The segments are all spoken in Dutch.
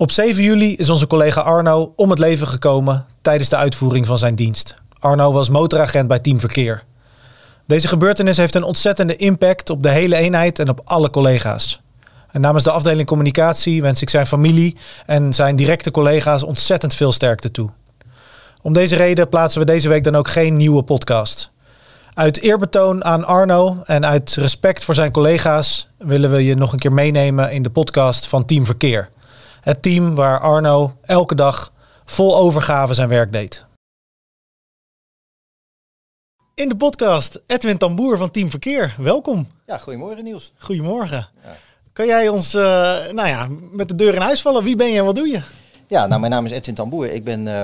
Op 7 juli is onze collega Arno om het leven gekomen tijdens de uitvoering van zijn dienst. Arno was motoragent bij Team Verkeer. Deze gebeurtenis heeft een ontzettende impact op de hele eenheid en op alle collega's. En namens de afdeling communicatie wens ik zijn familie en zijn directe collega's ontzettend veel sterkte toe. Om deze reden plaatsen we deze week dan ook geen nieuwe podcast. Uit eerbetoon aan Arno en uit respect voor zijn collega's willen we je nog een keer meenemen in de podcast van Team Verkeer. Het team waar Arno elke dag vol overgave zijn werk deed. In de podcast Edwin Tamboer van Team Verkeer. Welkom. Ja, goedemorgen Niels. Goedemorgen. Ja. Kan jij ons uh, nou ja, met de deur in huis vallen? Wie ben je en wat doe je? Ja, nou mijn naam is Edwin Tamboer. Ik ben uh,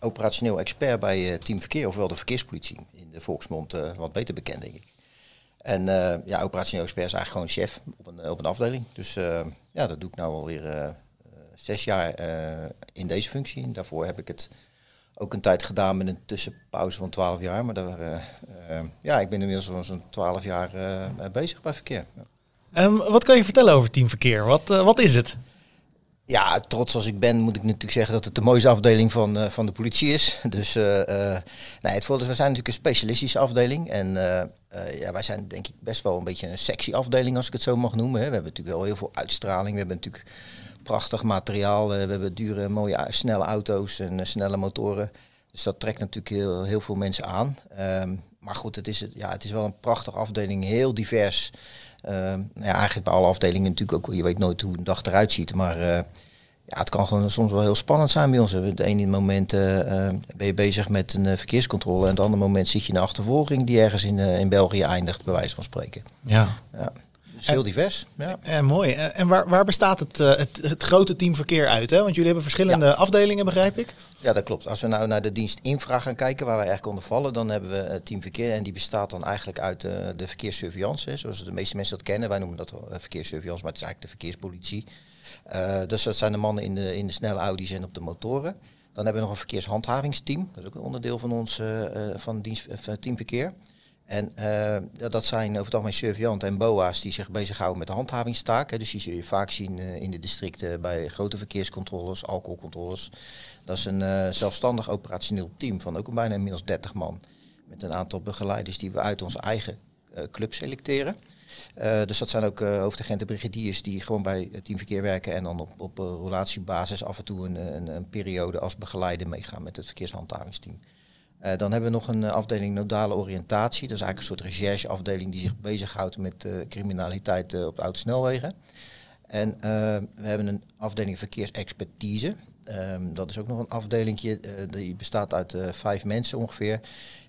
operationeel expert bij uh, Team Verkeer, ofwel de verkeerspolitie. In de volksmond wat beter bekend denk ik. En ja, operationeel expert is eigenlijk gewoon chef op een, op een afdeling. Dus ja, dat doe ik nou alweer zes jaar in deze functie. En daarvoor heb ik het ook een tijd gedaan met een tussenpauze van 12 jaar. Maar daar, uh, uh, ja, ik ben inmiddels zo'n 12 jaar uh, bezig bij verkeer. Um, wat kan je vertellen over teamverkeer? Wat, wat is het? Ja, trots als ik ben, moet ik natuurlijk zeggen dat het de mooiste afdeling van, van de politie is. Dus nee, het voordeel is, we zijn natuurlijk een specialistische afdeling. En ja, wij zijn denk ik best wel een beetje een sexy afdeling, als ik het zo mag noemen. Hè. We hebben natuurlijk wel heel veel uitstraling. We hebben natuurlijk prachtig materiaal. we hebben dure, mooie, snelle auto's en snelle motoren. Dus dat trekt natuurlijk heel, heel veel mensen aan. Um, maar goed, het is, ja, het is wel een prachtige afdeling, heel divers. Um, ja, eigenlijk bij alle afdelingen natuurlijk ook, je weet nooit hoe een dag eruit ziet. Maar uh, ja, het kan gewoon soms wel heel spannend zijn bij ons. Het ene moment uh, ben je bezig met een verkeerscontrole en het andere moment zit je in een achtervolging die ergens in, in België eindigt, bij wijze van spreken. Ja. ja is heel divers. Ja. En, mooi. En waar, waar bestaat het, uh, het, het, grote team verkeer uit? Hè? Want jullie hebben verschillende afdelingen, begrijp ik? Ja, dat klopt. Als we nou naar de dienst infra gaan kijken, waar wij eigenlijk onder vallen, dan hebben we het team verkeer. En die bestaat dan eigenlijk uit uh, de verkeerssurveillance. Zoals de meeste mensen dat kennen. Wij noemen dat verkeerssurveillance, maar het is eigenlijk de verkeerspolitie. dus dat zijn de mannen in de, in de snelle Audi's en op de motoren. Dan hebben we nog een verkeershandhavingsteam. Dat is ook een onderdeel van ons van dienst, team verkeer. En uh, dat zijn over het algemeen surveillanten en BOA's die zich bezighouden met de handhavingstaken. Dus die zul je vaak zien uh, in de districten bij grote verkeerscontroles, alcoholcontroles. Dat is een uh, zelfstandig operationeel team van ook bijna inmiddels 30 man. Met een aantal begeleiders die we uit onze eigen club selecteren. dus dat zijn ook hoofdagenten brigadiers die gewoon bij het teamverkeer werken en dan op, op relatiebasis af en toe een, een, een periode als begeleider meegaan met het verkeershandhavingsteam. Uh, dan hebben we nog een eh, afdeling nodale oriëntatie. Dat is eigenlijk een soort rechercheafdeling die zich bezighoudt met uh, criminaliteit op de autosnelwegen. En we hebben een afdeling verkeersexpertise. Um, dat is ook nog een afdeling die bestaat uit vijf mensen ongeveer.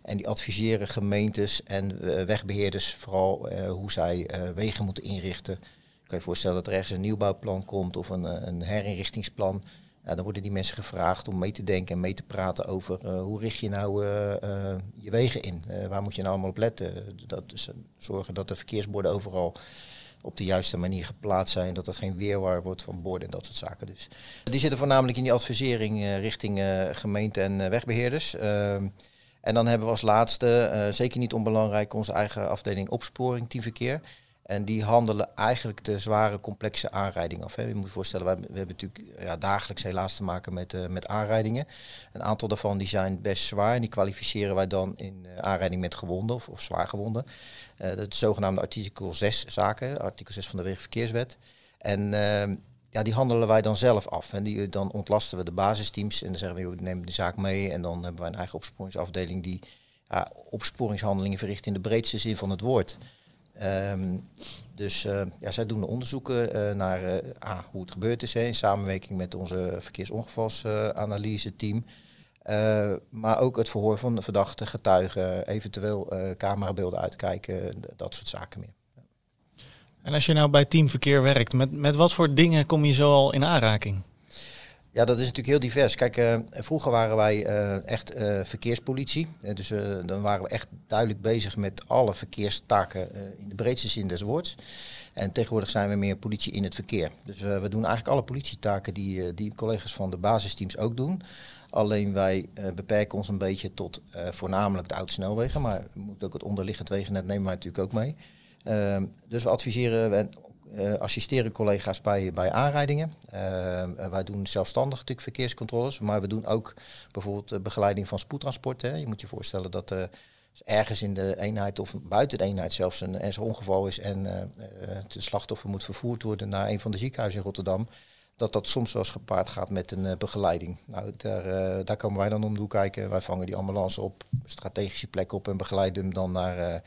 En die adviseren gemeentes en wegbeheerders vooral hoe zij wegen moeten inrichten. Ik kan je voorstellen dat er ergens een nieuwbouwplan komt of een, een herinrichtingsplan. Dan worden die mensen gevraagd om mee te denken en mee te praten over uh, hoe richt je nou uh, uh, je wegen in? waar moet je nou allemaal op letten? Dat is, zorgen dat de verkeersborden overal op de juiste manier geplaatst zijn, dat dat geen weerwaar wordt van borden en dat soort zaken. Dus die zitten voornamelijk in die advisering richting gemeente en wegbeheerders. Ehm, en dan hebben we als laatste, zeker niet onbelangrijk, onze eigen afdeling opsporing, teamverkeer. En die handelen eigenlijk de zware, complexe aanrijdingen af. Hè. Je moet je voorstellen, we, we hebben natuurlijk ja, dagelijks helaas te maken met, uh, met aanrijdingen. Een aantal daarvan die zijn best zwaar en die kwalificeren wij dan in uh, aanrijding met gewonden of, of zwaar gewonden. Uh, dat is zogenaamde artikel 6 zaken, artikel 6 van de Wegenverkeerswet. En ehm, ja, die handelen wij dan zelf af. En die, dan ontlasten we de basisteams en dan zeggen we, we nemen de zaak mee. En dan hebben wij een eigen opsporingsafdeling die opsporingshandelingen verricht in de breedste zin van het woord. Um, dus uh, ja, zij doen de onderzoeken uh, naar ah, hoe het gebeurd is hè, in samenwerking met onze verkeersongevalsanalyse team. maar ook het verhoor van de verdachte getuigen, eventueel camerabeelden uitkijken, dat soort zaken meer. En als je nou bij teamverkeer werkt, met, met wat voor dingen kom je zo al in aanraking? Ja, dat is natuurlijk heel divers. Kijk, uh, vroeger waren wij uh, echt uh, verkeerspolitie. dus dan waren we echt duidelijk bezig met alle verkeerstaken in de breedste zin des woords. En tegenwoordig zijn we meer politie in het verkeer. Dus we doen eigenlijk alle politietaken die, die collega's van de basisteams ook doen. Alleen wij beperken ons een beetje tot voornamelijk de oude snelwegen. Maar we moeten ook het onderliggend wegennet nemen wij natuurlijk ook mee. Ehm, dus we adviseren uh, assisteren collega's bij, bij aanrijdingen. wij doen zelfstandig natuurlijk verkeerscontroles, maar we doen ook bijvoorbeeld begeleiding van spoedtransport. Je moet je voorstellen dat ergens in de eenheid of buiten de eenheid zelfs een ernstig ongeval is en het slachtoffer moet vervoerd worden naar een van de ziekenhuizen in Rotterdam dat dat soms wel eens gepaard gaat met een begeleiding. Nou, daar, daar komen wij dan om hoek kijken. Wij vangen die ambulance op strategische plekken op en begeleiden hem dan naar,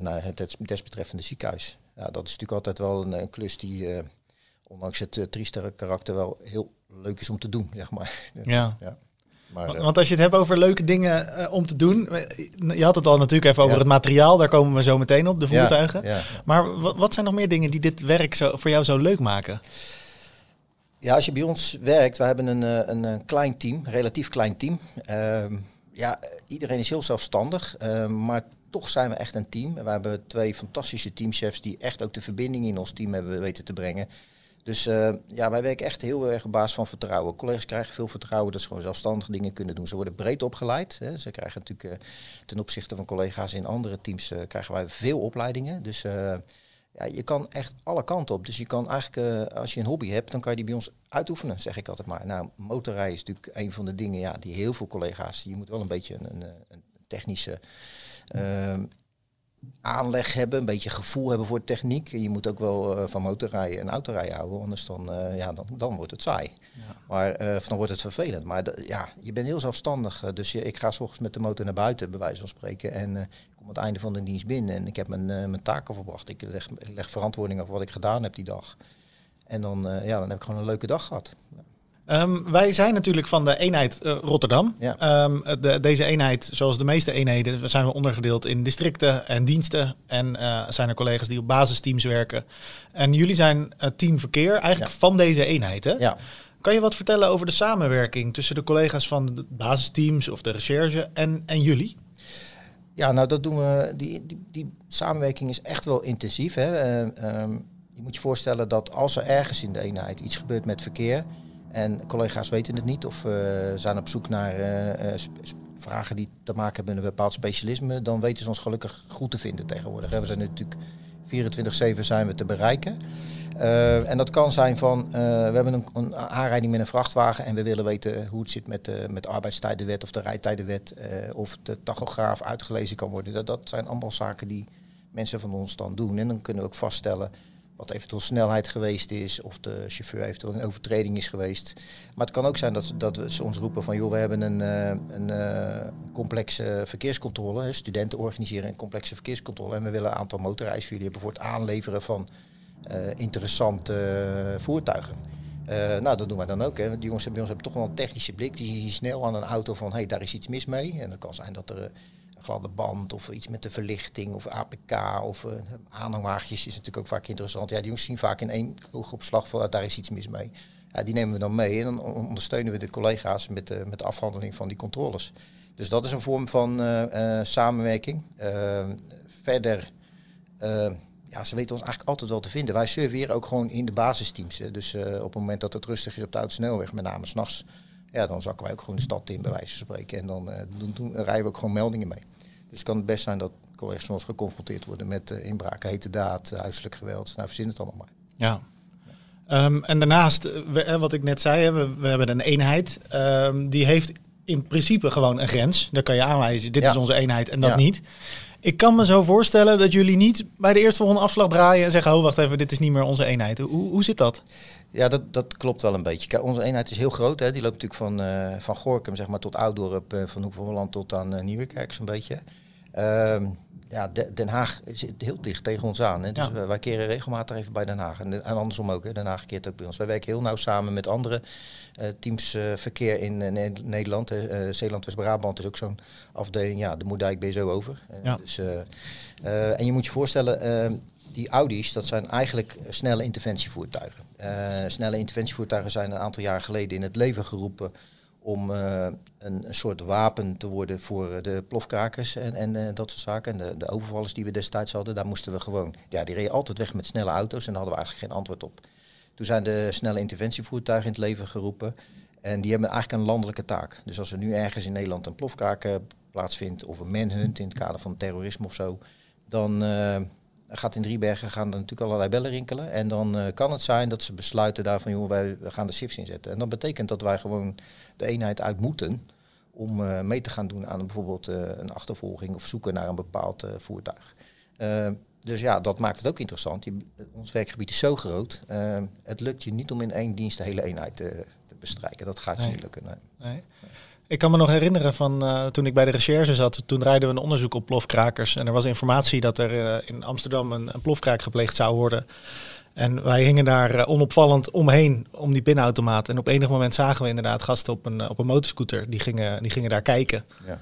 naar het desbetreffende ziekenhuis. Ja, dat is natuurlijk altijd wel een, een klus die, ondanks het triestere karakter, wel heel leuk is om te doen, zeg maar. Ja. ja. Maar, Want als je het hebt over leuke dingen om te doen. Je had het al natuurlijk even over het materiaal. Daar komen we zo meteen op, de voertuigen. Ja, maar wat zijn nog meer dingen die dit werk zo, voor jou zo leuk maken? Ja, als je bij ons werkt, we hebben een, eh, een, een klein team, een relatief klein team. Uh, ja, iedereen is heel zelfstandig, uh, maar toch zijn we echt een team. We hebben twee fantastische teamchefs die echt ook de verbinding in ons team hebben weten te brengen. Dus uh, ja, wij werken echt heel erg op basis van vertrouwen. Collega's krijgen veel vertrouwen dat ze gewoon zelfstandig dingen kunnen doen. Ze worden breed opgeleid. Hè. Ze krijgen natuurlijk uh, ten opzichte van collega's in andere teams uh, krijgen wij veel opleidingen. Dus ja, je kan echt alle kanten op. Dus je kan eigenlijk, als je een hobby hebt, dan kan je die bij ons uitoefenen, zeg ik altijd maar. Nou, motorrijden is natuurlijk een van de dingen ja, die heel veel collega's, je moet wel een beetje een, een, technische aanleg hebben, een beetje gevoel hebben voor techniek. Je moet ook wel uh, van motorrijden en autorijden houden, anders dan, uh, ja, dan, dan wordt het saai. Ja. Maar uh, dan wordt het vervelend. Maar ja, je bent heel zelfstandig. dus je, ik ga s ochtends met de motor naar buiten, bij wijze van spreken. En ik kom het einde van de dienst binnen en ik heb mijn, mijn taken verbracht. Ik leg, leg verantwoording over wat ik gedaan heb die dag. En dan, ja, dan heb ik gewoon een leuke dag gehad. Um, wij zijn natuurlijk van de eenheid uh, Rotterdam. Ja. Um, de, deze eenheid, zoals de meeste eenheden, zijn we ondergedeeld in districten en diensten. En uh, zijn er collega's die op basisteams werken. En jullie zijn het team verkeer eigenlijk ja. van deze eenheid. Hè? Ja. Kan je wat vertellen over de samenwerking tussen de collega's van de basisteams of de recherche en, en jullie? Ja, nou dat doen we. Die, die, die samenwerking is echt wel intensief. Hè? Um, je moet je voorstellen dat als er ergens in de eenheid iets gebeurt met verkeer en collega's weten het niet of uh, zijn op zoek naar uh, vragen die te maken hebben met een bepaald specialisme. Dan weten ze ons gelukkig goed te vinden tegenwoordig. We zijn natuurlijk 24-7 zijn we te bereiken. En dat kan zijn van, we hebben een, een, aanrijding met een vrachtwagen en we willen weten hoe het zit met de, met de arbeidstijdenwet of de rijtijdenwet. of de tachograaf uitgelezen kan worden. Dat, dat zijn allemaal zaken die mensen van ons dan doen. En dan kunnen we ook vaststellen wat eventueel snelheid geweest is of de chauffeur eventueel een overtreding is geweest. Maar het kan ook zijn dat, dat ze ons roepen van joh, we hebben een, uh, een uh, complexe verkeerscontrole. Studenten organiseren een complexe verkeerscontrole en we willen een aantal motorreisvieren voor het aanleveren van uh, interessante voertuigen. nou, dat doen wij dan ook. Hè. Die jongens bij ons hebben toch wel een technische blik. Die zien snel aan een auto van, hé, hey, daar is iets mis mee. En dat kan zijn dat er gladde band of iets met de verlichting of APK of uh, is natuurlijk ook vaak interessant. Ja, die jongens zien vaak in één oogopslag van daar is iets mis mee. Ja, die nemen we dan mee en dan ondersteunen we de collega's met de, met de afhandeling van die controles. Dus dat is een vorm van uh, uh, samenwerking. verder, ja, ze weten ons eigenlijk altijd wel te vinden. Wij serveren ook gewoon in de basisteams. Dus op het moment dat het rustig is op de autosnelweg, met name s'nachts, ja, dan zakken wij ook gewoon de stad in, bij wijze van spreken. En dan doen, doen, rijden we ook gewoon meldingen mee. Dus het kan het best zijn dat collega's van ons geconfronteerd worden met uh, inbraken, hete daad, uh, huiselijk geweld. Nou, verzin het allemaal maar. Ja. Um, en daarnaast, eh, we, wat ik net zei, we, we hebben een eenheid. Um, die heeft in principe gewoon een grens. Daar kan je aanwijzen, dit is onze eenheid en dat ja. niet. Ik kan me zo voorstellen dat jullie niet bij de eerstvolgende afslag draaien en zeggen: Oh, wacht even, dit is niet meer onze eenheid. Hoe, hoe zit dat? Ja, dat, dat klopt wel een beetje. Kijk, onze eenheid is heel groot. Hè. Die loopt natuurlijk van, uh, van Gorkum zeg maar, tot Oudorp, uh, van Hoek van Holland tot aan uh, Nieuwekerk zo'n beetje. Uh, ja, Den Haag zit heel dicht tegen ons aan. Hè. Dus ja. wij keren regelmatig even bij Den Haag. En, en andersom ook. Hè. Den Haag keert ook bij ons. Wij werken heel nauw samen met andere teams verkeer in Nederland. Zeeland, West-Brabant is ook zo'n afdeling. Ja, de Moerdijk ben je zo over. Ja. Dus, en je moet je voorstellen, ehm, die Audi's, dat zijn eigenlijk snelle interventievoertuigen. snelle interventievoertuigen zijn een aantal jaar geleden in het leven geroepen om uh, een, soort wapen te worden voor de plofkrakers en, en dat soort zaken. En de, de, overvallers die we destijds hadden, daar moesten we gewoon... Ja, die reden altijd weg met snelle auto's en daar hadden we eigenlijk geen antwoord op. Toen zijn de snelle interventievoertuigen in het leven geroepen. En die hebben eigenlijk een landelijke taak. Dus als er nu ergens in Nederland een plofkraker plaatsvindt of een manhunt in het kader van terrorisme of zo, dan, gaat in Driebergen gaan er natuurlijk allerlei bellen rinkelen. En dan kan het zijn dat ze besluiten daarvan, joh, wij we gaan de shifts inzetten. En dat betekent dat wij gewoon de eenheid uit moeten om mee te gaan doen aan bijvoorbeeld een achtervolging of zoeken naar een bepaald voertuig. Dus ja, dat maakt het ook interessant. Je, ons werkgebied is zo groot. Het lukt je niet om in één dienst de hele eenheid te, te bestrijken. Dat gaat je niet lukken. Nee. nee. Ik kan me nog herinneren van uh, toen ik bij de recherche zat. Toen rijden we een onderzoek op plofkrakers. En er was informatie dat er uh, in Amsterdam een, een, plofkraak gepleegd zou worden. En wij hingen daar onopvallend omheen om die pinautomaat. En op enig moment zagen we inderdaad gasten op een, op een motorscooter. Die gingen, die gingen daar kijken. Ja.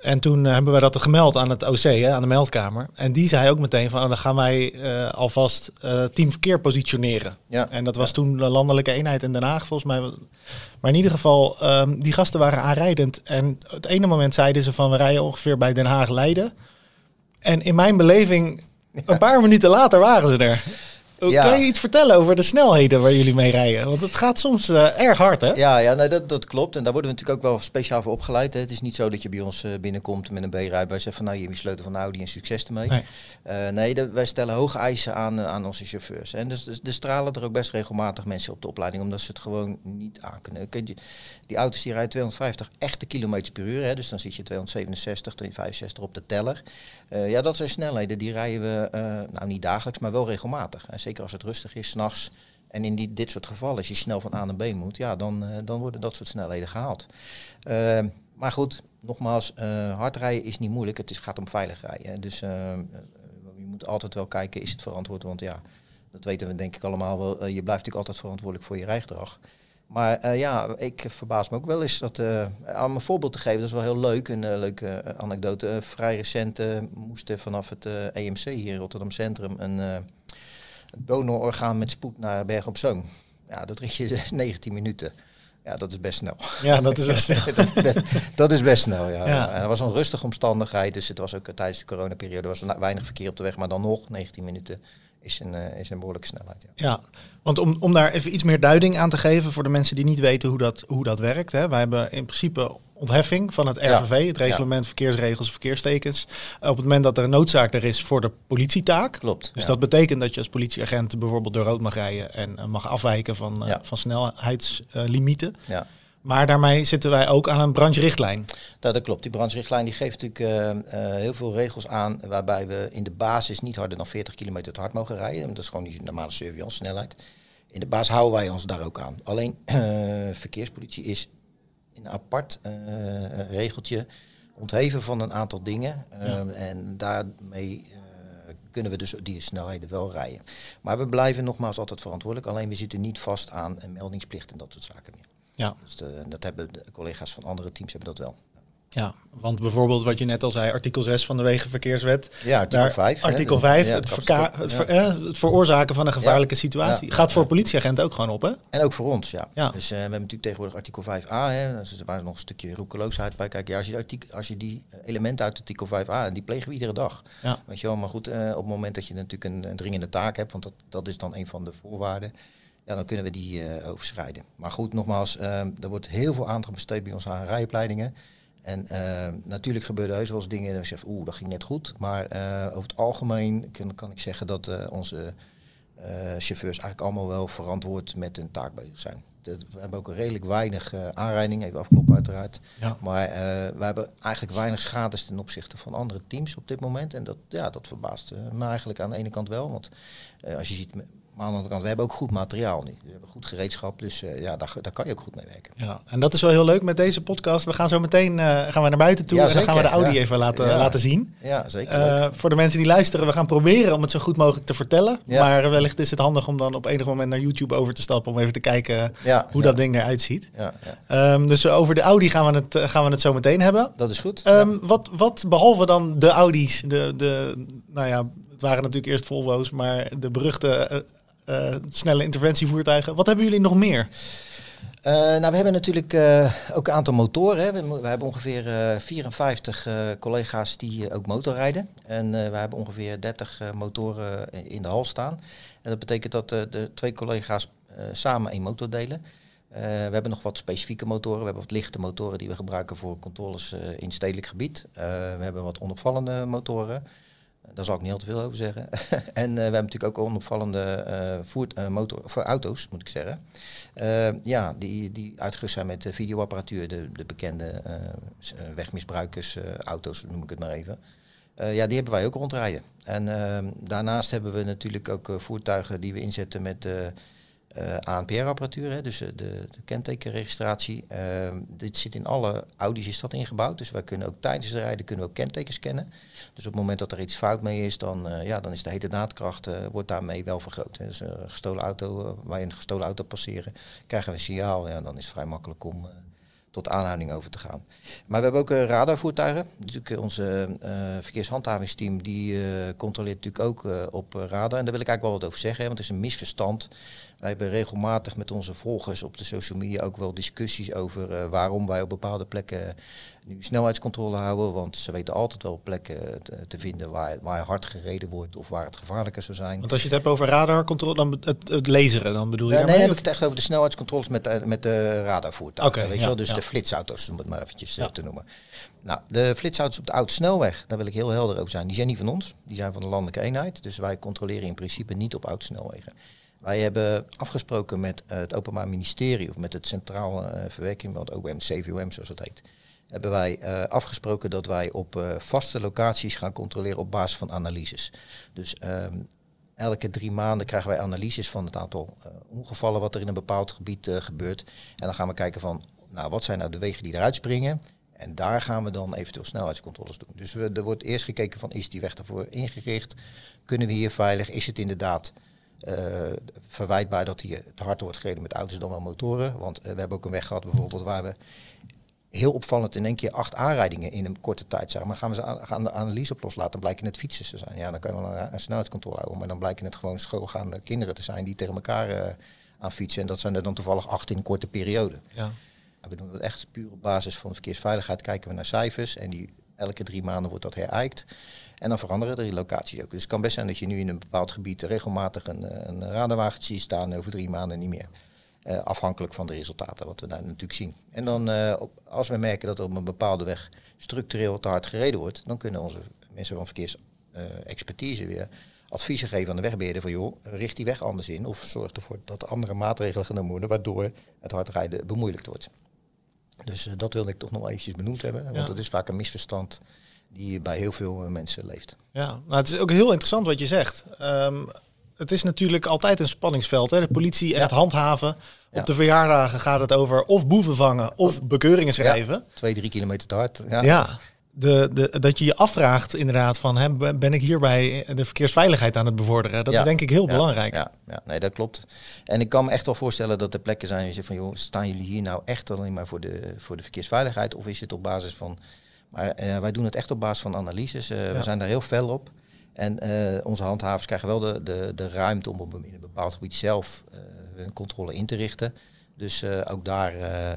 En toen uh, hebben we dat gemeld aan het OC, hè, aan de meldkamer. En die zei ook meteen van, oh, dan gaan wij uh, alvast uh, team verkeer positioneren. Ja. En dat was toen de landelijke eenheid in Den Haag, volgens mij. Maar in ieder geval, um, die gasten waren aanrijdend. En het ene moment zeiden ze van, we rijden ongeveer bij Den Haag-Leiden. En in mijn beleving, een paar minuten later waren ze er. Ja. Kan je iets vertellen over de snelheden waar jullie mee rijden? Want het gaat soms uh, erg hard, hè? Ja, ja nee, dat, dat klopt. En daar worden we natuurlijk ook wel speciaal voor opgeleid. Hè. Het is niet zo dat je bij ons uh, binnenkomt met een B-rijbewijs en van nou, je hebt je sleutel van de Audi en succes ermee. Nee, uh, nee de, wij stellen hoge eisen aan, aan onze chauffeurs. En dus, dus, stralen er ook best regelmatig mensen op de opleiding, omdat ze het gewoon niet aan kunnen. Die auto's die rijden 250 echte kilometers per uur. Hè, dus dan zit je 267, 265 op de teller. Uh, ja, dat zijn snelheden. Die rijden we, uh, nou niet dagelijks, maar wel regelmatig. En zeker als het rustig is, s'nachts. En in die, dit soort gevallen, als je snel van A naar B moet, ja, dan, uh, dan worden dat soort snelheden gehaald. maar goed, nogmaals, hard rijden is niet moeilijk. Het is, gaat om veilig rijden. Dus je moet altijd wel kijken, is het verantwoord? Want ja, dat weten we denk ik allemaal wel. je blijft natuurlijk altijd verantwoordelijk voor je rijgedrag. Maar uh, ja, ik verbaas me ook wel eens dat, uh, om een voorbeeld te geven, dat is wel heel leuk, een uh, leuke anekdote. vrij recent moesten vanaf het EMC hier in Rotterdam Centrum een donororgaan met spoed naar Berg op Zoom. Ja, dat richt je 19 minuten. Ja, dat is best snel. Ja, dat is best snel. dat, is best, dat, is best, snel, ja. ja. En het was een rustige omstandigheid, dus het was ook tijdens de coronaperiode was er weinig verkeer op de weg, maar dan nog 19 minuten is een, uh, is een behoorlijke snelheid. Ja, ja want om, om daar even iets meer duiding aan te geven voor de mensen die niet weten hoe dat, hoe dat werkt. Hè. Wij hebben in principe ontheffing van het RVV, het reglement verkeersregels verkeerstekens. Op het moment dat er een noodzaak er is voor de politietaak. Klopt. Dus dat betekent dat je als politieagent bijvoorbeeld door rood mag rijden en uh, mag afwijken van, uh, van snelheidslimieten. ja. Maar daarmee zitten wij ook aan een brancherichtlijn. Dat, dat klopt. Die brancherichtlijn die geeft natuurlijk uh, uh, heel veel regels aan waarbij we in de basis niet harder dan 40 km te hard mogen rijden. Dat is gewoon die normale surveillance snelheid. In de basis houden wij ons daar ook aan. Alleen uh, verkeerspolitie is een apart regeltje ontheven van een aantal dingen. Ja. En daarmee kunnen we dus die snelheden wel rijden. Maar we blijven nogmaals altijd verantwoordelijk. Alleen we zitten niet vast aan een meldingsplicht en dat soort zaken meer. Ja. Dus de, dat hebben de collega's van andere teams hebben dat wel. Ja, want bijvoorbeeld wat je net al zei, artikel 6 van de Wegenverkeerswet. Ja, artikel 5. Artikel 5, het, het, het, veroorzaken van een gevaarlijke situatie. Gaat voor politieagenten ook gewoon op, hè? En ook voor ons, ja. Dus uh, we hebben natuurlijk tegenwoordig artikel 5a, hè. Dus er was nog een stukje roekeloosheid bij. Kijk, ja, als, je artikel, als je die elementen uit artikel 5a, die plegen we iedere dag. Ja. Weet je wel, maar goed, uh, op het moment dat je natuurlijk een, een dringende taak hebt, want dat, dat is dan een van de voorwaarden ja, dan kunnen we die uh, overschrijden. Maar goed, nogmaals, uh, er wordt heel veel aandacht besteed bij ons aan rijopleidingen. En uh, natuurlijk gebeuren heus wel eens dingen en je zegt, oeh, dat ging net goed. Maar over het algemeen kan, kan ik zeggen dat onze chauffeurs eigenlijk allemaal wel verantwoord met hun taak bezig zijn. we hebben ook redelijk weinig aanrijdingen, even afkloppen uiteraard. Ja. Maar we hebben eigenlijk weinig schades ten opzichte van andere teams op dit moment. En dat, ja, dat verbaast me eigenlijk aan de ene kant wel. Want als je ziet maar aan de andere kant, we hebben ook goed materiaal nu. We hebben goed gereedschap, dus uh, ja, daar, daar kan je ook goed mee werken. Ja, en dat is wel heel leuk met deze podcast. We gaan zo meteen uh, gaan we naar buiten toe en dan gaan we de Audi even laten, laten zien. Ja, zeker. Uh, voor de mensen die luisteren, we gaan proberen om het zo goed mogelijk te vertellen. Maar wellicht is het handig om dan op enig moment naar YouTube over te stappen om even te kijken hoe dat ding eruit ziet. Um, dus over de Audi gaan we het, gaan we het zo meteen hebben. Dat is goed. Um, wat, wat behalve dan de Audi's, de, de, nou ja, het waren natuurlijk eerst Volvo's, maar de beruchte snelle interventievoertuigen. Wat hebben jullie nog meer? Uh, nou, we hebben natuurlijk uh, ook een aantal motoren. Hè. We, hebben ongeveer 54 collega's die ook motorrijden. En we hebben ongeveer 30 motoren in de hal staan. En dat betekent dat de twee collega's samen één motor delen. we hebben nog wat specifieke motoren. We hebben wat lichte motoren die we gebruiken voor controles in stedelijk gebied. we hebben wat onopvallende motoren. Daar zal ik niet al te veel over zeggen. en we hebben natuurlijk ook onopvallende voert, motor, voor auto's, moet ik zeggen. ja, die, die uitgerust zijn met videoapparatuur, de, de bekende wegmisbruikersauto's, noem ik het maar even. ja, die hebben wij ook rondrijden. En ehm, daarnaast hebben we natuurlijk ook voertuigen die we inzetten met uh, ANPR-apparatuur, dus eh, de, de, kentekenregistratie. Ehm, dit zit in alle Audi's is dat ingebouwd, dus wij kunnen ook tijdens het rijden kunnen we ook kentekens kennen. Dus op het moment dat er iets fout mee is, dan, uh, ja, dan is de heterdaadkracht uh, wordt daarmee wel vergroot. Hè. Dus een gestolen auto, je een gestolen auto passeren, krijgen we een signaal. Ja, dan is het vrij makkelijk om tot aanhouding over te gaan. Maar we hebben ook uh, radarvoertuigen. Natuurlijk onze verkeershandhavingsteam die controleert natuurlijk ook op radar. En daar wil ik eigenlijk wel wat over zeggen, want het is een misverstand. Wij hebben regelmatig met onze volgers op de social media ook wel discussies over waarom wij op bepaalde plekken nu snelheidscontrole houden. Want ze weten altijd wel plekken te, te, vinden waar, waar hard gereden wordt of waar het gevaarlijker zou zijn. Want als je het hebt over radarcontrole, dan het, het laseren, dan bedoel je? nee, dan heb ik het echt over de snelheidscontroles met, met de radarvoertuigen. weet je wel? Dus de flitsauto's, om het maar eventjes ja. te noemen. Nou, de flitsauto's op de oude snelweg, daar wil ik heel helder over zijn. Die zijn niet van ons, die zijn van de landelijke eenheid. Dus wij controleren in principe niet op oude snelwegen. Wij hebben afgesproken met het Openbaar Ministerie of met het Centraal uh, Verwerking, want OBM, CVOM zoals het heet, hebben wij uh, afgesproken dat wij op vaste locaties gaan controleren op basis van analyses. Dus um, elke drie maanden krijgen wij analyses van het aantal ongevallen wat er in een bepaald gebied gebeurt. En dan gaan we kijken van, nou wat zijn nou de wegen die eruit springen en daar gaan we dan eventueel snelheidscontroles doen. Dus we, er wordt eerst gekeken van is die weg ervoor ingericht? Kunnen we hier veilig? Is het inderdaad uh, verwijtbaar dat hier te hard wordt gereden met auto's dan wel motoren? Want uh, we hebben ook een weg gehad bijvoorbeeld waar we heel opvallend in één keer acht aanrijdingen in een korte tijd zagen. Maar gaan we ze aan, gaan de analyse op loslaten, dan blijken het fietsers te zijn. Ja, dan kunnen we een, een snelheidscontrole houden. Maar dan blijken het gewoon schoolgaande kinderen te zijn die tegen elkaar uh, aan fietsen. En dat zijn er dan toevallig acht in een korte periode. Ja. We doen dat echt puur op basis van verkeersveiligheid. Kijken we naar cijfers en die, elke drie maanden wordt dat herijkt. En dan veranderen er die locaties ook. Dus het kan best zijn dat je nu in een bepaald gebied regelmatig een, een radarwagentje ziet staan over drie maanden niet meer. Uh, afhankelijk van de resultaten, wat we daar natuurlijk zien. En dan, uh, op, als we merken dat er op een bepaalde weg structureel te hard gereden wordt, dan kunnen onze mensen van verkeersexpertise uh, weer adviezen geven aan de wegbeheerder van joh, richt die weg anders in of zorg ervoor dat er andere maatregelen genomen worden waardoor het hard rijden bemoeilijkt wordt. Dus dat wilde ik toch nog eventjes benoemd hebben. Want het is vaak een misverstand die bij heel veel uh, mensen leeft. Ja, nou, het is ook heel interessant wat je zegt. Um, het is natuurlijk altijd een spanningsveld. Hè? De politie en ja. het handhaven. Op de verjaardagen gaat het over of boeven vangen of bekeuringen schrijven. twee, drie kilometer te hard. ja de, de, dat je je afvraagt inderdaad van hè, ben ik hierbij de verkeersveiligheid aan het bevorderen? Dat is denk ik heel belangrijk. Ja, ja, nee, dat klopt. En ik kan me echt wel voorstellen dat er plekken zijn je zegt van joh, staan jullie hier nou echt alleen maar voor de, voor de verkeersveiligheid of is het op basis van. Maar uh, wij doen het echt op basis van analyses. Uh, we zijn daar heel fel op. En uh, onze handhavers krijgen wel de, de, de ruimte om op een, in een bepaald gebied zelf hun controle in te richten. Dus ook daar,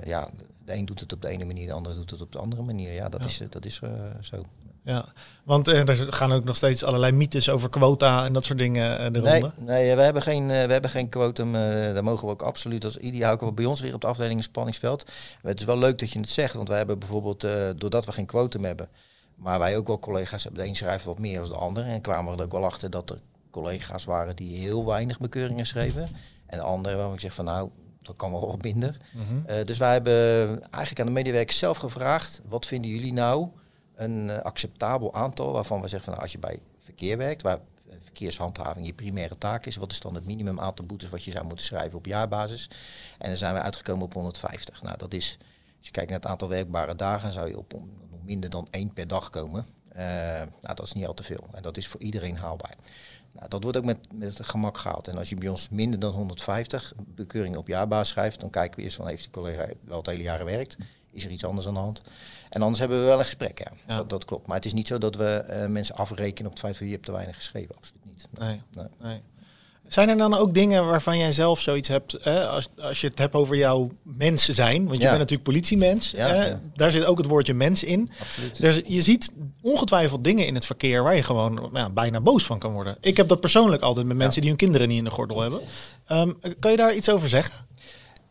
ja, de een doet het op de ene manier, de ander doet het op de andere manier. Ja, dat is, dat is zo. Ja, want uh, er gaan ook nog steeds allerlei mythes over quota en dat soort dingen uh, de nee, Nee, we hebben geen, we hebben geen quotum. daar mogen we ook absoluut als ideaal houden bij ons weer op de afdeling een spanningsveld. Het is wel leuk dat je het zegt, want wij hebben bijvoorbeeld, doordat we geen quotum hebben, maar wij ook wel collega's hebben, de een schrijft wat meer dan de ander. En kwamen we er ook wel achter dat er collega's waren die heel weinig bekeuringen schreven. En anderen waarvan ik zeg van nou, dat kan wel wat minder. Mm uh, dus wij hebben eigenlijk aan de medewerkers zelf gevraagd, wat vinden jullie nou een uh, acceptabel aantal waarvan we zeggen van nou, als je bij verkeer werkt, waar verkeershandhaving je primaire taak is, wat is dan het minimum aantal boetes wat je zou moeten schrijven op jaarbasis? En dan zijn we uitgekomen op 150. Nou, dat is, als je kijkt naar het aantal werkbare dagen, zou je op minder dan één per dag komen. Uh, nou, dat is niet al te veel. En dat is voor iedereen haalbaar. Nou, dat wordt ook met, met gemak gehaald. En als je bij ons minder dan 150 bekeuringen op jaarbasis schrijft, dan kijken we eerst van heeft die collega wel het hele jaar gewerkt? Is er iets anders aan de hand? En anders hebben we wel een gesprek, ja. ja. Dat, dat, klopt. Maar het is niet zo dat we uh, mensen afrekenen op het feit dat je hebt te weinig geschreven. Absoluut niet. Nee. nee. nee. Zijn er dan ook dingen waarvan jij zelf zoiets hebt, hè, als, als je het hebt over jouw mensen zijn, want je bent natuurlijk politiemens, ja, hè, ja. daar zit ook het woordje mens in. Absoluut. Dus je ziet ongetwijfeld dingen in het verkeer waar je gewoon ja, bijna boos van kan worden. Ik heb dat persoonlijk altijd met mensen die hun kinderen niet in de gordel hebben. Um, kan je daar iets over zeggen?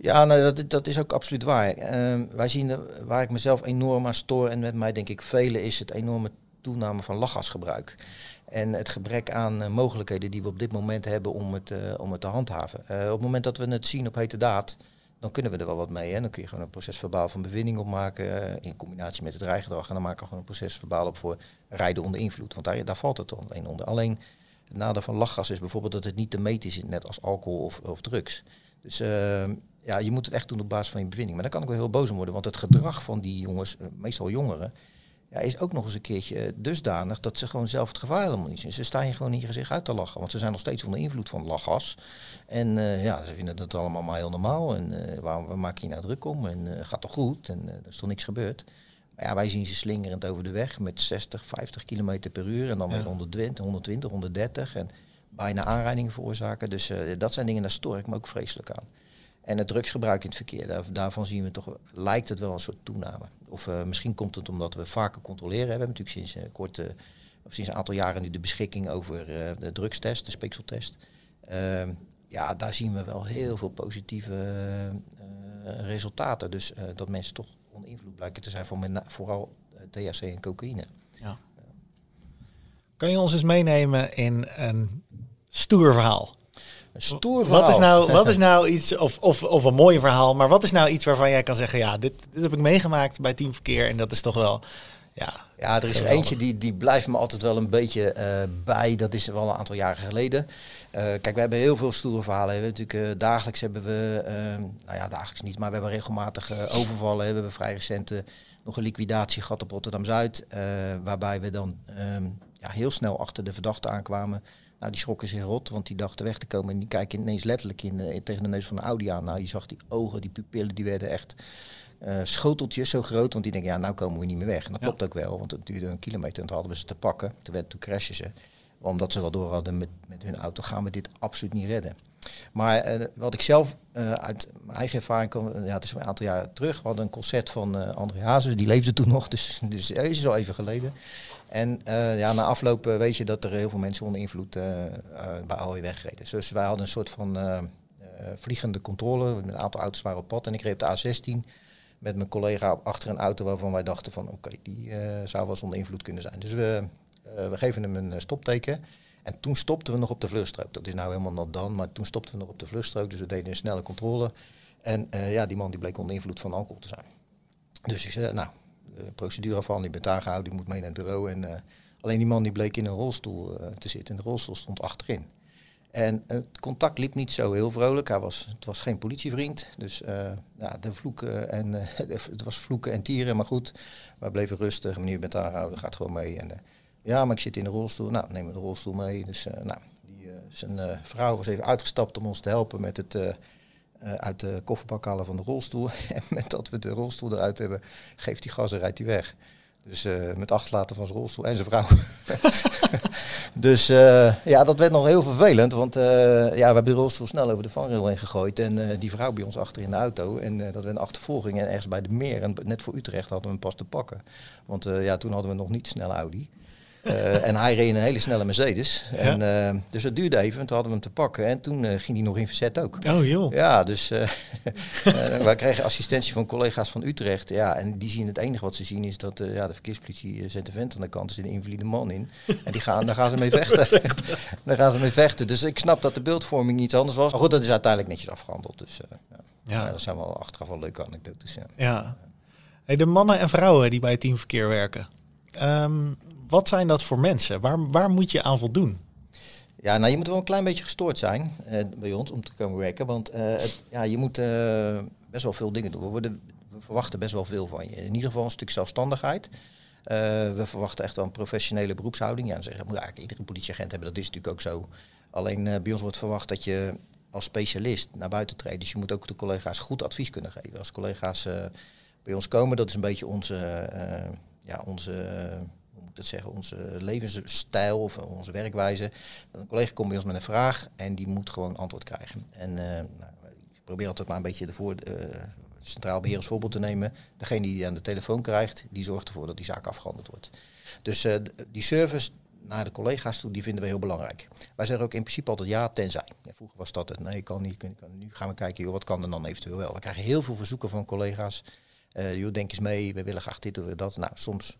Ja, nou, dat, dat is ook absoluut waar. Uh, wij zien waar ik mezelf enorm aan stoor en met mij denk ik velen is het enorme toename van lachgasgebruik. En het gebrek aan mogelijkheden die we op dit moment hebben om het, om het te handhaven. op het moment dat we het zien op hete daad, dan kunnen we er wel wat mee. Hè? Dan kun je gewoon een proces verbaal van bevinding opmaken in combinatie met het rijgedrag. En dan maken we gewoon een proces verbaal op voor rijden onder invloed. Want daar, daar valt het alleen onder. Alleen het nadeel van lachgas is bijvoorbeeld dat het niet te meten is, net als alcohol of, of drugs. Dus ehm, ja, je moet het echt doen op basis van je bevinding. Maar dan kan ik wel heel boos om worden, want het gedrag van die jongens, eh, meestal jongeren, ja, is ook nog eens een keertje dusdanig dat ze gewoon zelf het gevaar helemaal niet zien. Ze staan hier gewoon in je gezicht uit te lachen, want ze zijn nog steeds onder invloed van lachgas. En uh, ja, ze vinden dat allemaal maar heel normaal. En uh, waarom maak je nou druk om? En uh, gaat toch goed? En er is toch niks gebeurd? Maar ja, wij zien ze slingerend over de weg met 60, 50 km per uur. En dan weer 120, 120, 130. En bijna aanrijdingen veroorzaken. Dus dat zijn dingen, daar stoor ik me ook vreselijk aan. En het drugsgebruik in het verkeer, daar, daarvan zien we toch, lijkt het wel een soort toename. Of uh, misschien komt het omdat we vaker controleren. We hebben natuurlijk sinds, uh, kort, uh, of sinds een aantal jaren nu de beschikking over de drugstest, de speekseltest. Ehm, ja, daar zien we wel heel veel positieve resultaten. Dus dat mensen toch onder invloed blijken te zijn van vooral THC en cocaïne. Ja. Kan je ons eens meenemen in een stoer verhaal? Een stoer verhaal. Wat is nou, wat is nou iets, of, of, of een mooi verhaal, maar wat is nou iets waarvan jij kan zeggen, ja, dit, dit heb ik meegemaakt bij Teamverkeer en dat is toch wel, ja. Ja, er is er eentje die, die blijft me altijd wel een beetje uh, bij, dat is wel een aantal jaren geleden. Uh, kijk, we hebben heel veel stoere verhalen. We natuurlijk, uh, dagelijks hebben we, nou ja, dagelijks niet, maar we hebben regelmatig overvallen. We hebben vrij recent nog een liquidatie gehad op Rotterdam-Zuid, waarbij we dan ehm, ja, heel snel achter de verdachte aankwamen. Nou, die schrokken zich rot, want die dachten weg te komen. En die kijken ineens letterlijk in, uh, tegen de neus van de Audi aan. Nou, je zag die ogen, die pupillen, die werden echt uh, schoteltjes zo groot. Want die denken, ja, nou komen we niet meer weg. En dat klopt ook wel, want het duurde een kilometer en toen hadden we ze te pakken. Toen, werd, toen crashen ze. Omdat ze wel door hadden met, met hun auto, gaan we dit absoluut niet redden. Maar uh, wat ik zelf uh, uit mijn eigen ervaring kan, ja, het is een aantal jaar terug. We hadden een concert van André Hazes, die leefde toen nog, dus, dus het is al even geleden. En uh, ja, na afloop weet je dat er heel veel mensen onder invloed uh, bij Alweer weggereden. Dus wij hadden een soort van vliegende controle. Een aantal auto's waren op pad. En ik reed de A16 met mijn collega achter een auto waarvan wij dachten van oké, die zou wel eens onder invloed kunnen zijn. Dus we, we geven hem een stopteken. En toen stopten we nog op de vluchtstrook. Dat is nou helemaal not dan, maar toen stopten we nog op de vluchtstrook. Dus we deden een snelle controle. En ja, die man die bleek onder invloed van alcohol te zijn. Dus ik zei, nou, procedure van, die bent aangehouden, die moet mee naar het bureau. En uh, alleen die man die bleek in een rolstoel uh, te zitten. En de rolstoel stond achterin. En het contact liep niet zo heel vrolijk. Hij was, het was geen politievriend. Dus ja, de vloeken en, het was vloeken en tieren. Maar goed, we bleven rustig. Meneer, bent aangehouden, gaat gewoon mee. En, ja, maar ik zit in de rolstoel. Nou, neem de rolstoel mee. Dus nou, die, zijn vrouw was even uitgestapt om ons te helpen met het uh, uit de kofferbak halen van de rolstoel. en met dat we de rolstoel eruit hebben, geeft hij gas en rijdt hij weg. Dus uh, met achterlaten van zijn rolstoel en zijn vrouw. dus uh, ja, dat werd nog heel vervelend. Want ja, we hebben de rolstoel snel over de vangrail heen gegooid. En die vrouw bij ons achter in de auto. En dat werd een achtervolging. En ergens bij de meer, en net voor Utrecht, hadden we hem pas te pakken. Want ja, toen hadden we nog niet snelle Audi. Uh, en hij reed een hele snelle Mercedes. Ja. En, uh, dus het duurde even, toen hadden we hem te pakken. En toen uh, ging hij nog in verzet ook. Oh joh. Ja, dus wij kregen assistentie van collega's van Utrecht. Ja, en die zien het enige wat ze zien is dat ja, de verkeerspolitie zet de vent aan de kant. Er zit een invalide man in. En die gaan, daar gaan ze mee vechten. daar gaan ze mee vechten. Dus ik snap dat de beeldvorming iets anders was. Maar goed, dat is uiteindelijk netjes afgehandeld. Dus ja. Ja. dat zijn wel achteraf wel leuke anekdotes. Ja. ja. Hey, de mannen en vrouwen die bij het teamverkeer werken. Um, wat zijn dat voor mensen? Waar, waar moet je aan voldoen? Ja, nou je moet wel een klein beetje gestoord zijn eh, bij ons om te komen werken. Want het, ja, je moet uh, best wel veel dingen doen. We verwachten best wel veel van je. In ieder geval een stuk zelfstandigheid. we verwachten echt wel een professionele beroepshouding. Ja, dan zeggen, moet eigenlijk iedere politieagent hebben. Dat is natuurlijk ook zo. Alleen bij ons wordt verwacht dat je als specialist naar buiten treedt. Dus je moet ook de collega's goed advies kunnen geven. Als collega's bij ons komen, dat is een beetje onze... ja, onze dat zeggen, onze levensstijl of onze werkwijze. Een collega komt bij ons met een vraag en die moet gewoon antwoord krijgen. En uh, nou, ik probeer altijd maar een beetje de voor, uh, centraal beheer als voorbeeld te nemen. Degene die aan de telefoon krijgt, die zorgt ervoor dat die zaak afgehandeld wordt. Dus uh, die service naar de collega's toe, die vinden we heel belangrijk. Wij zeggen ook in principe altijd ja, tenzij. Vroeger was dat het, nee, kan niet. Kan, nu gaan we kijken, wat kan er dan eventueel wel. We krijgen heel veel verzoeken van collega's. Uh, joh, denk eens mee, we willen graag dit of dat. Nou, soms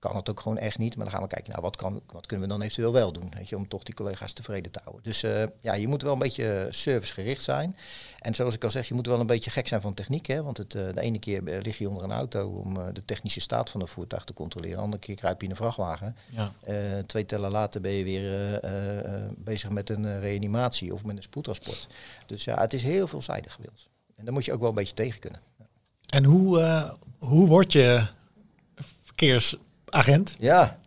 kan het ook gewoon echt niet. Maar dan gaan we kijken, nou, wat, kan, wat kunnen we dan eventueel wel doen? Weet je, om toch die collega's tevreden te houden. Dus uh, ja, je moet wel een beetje servicegericht zijn. En zoals ik al zeg, je moet wel een beetje gek zijn van techniek. Hè? Want het, uh, de ene keer lig je onder een auto om uh, de technische staat van een voertuig te controleren. De andere keer kruip je in een vrachtwagen. Ja. twee tellen later ben je weer bezig met een reanimatie of met een spoedtransport. Dus ja, het is heel veelzijdig gewild. En daar moet je ook wel een beetje tegen kunnen. En hoe, hoe word je verkeersagent? Ja,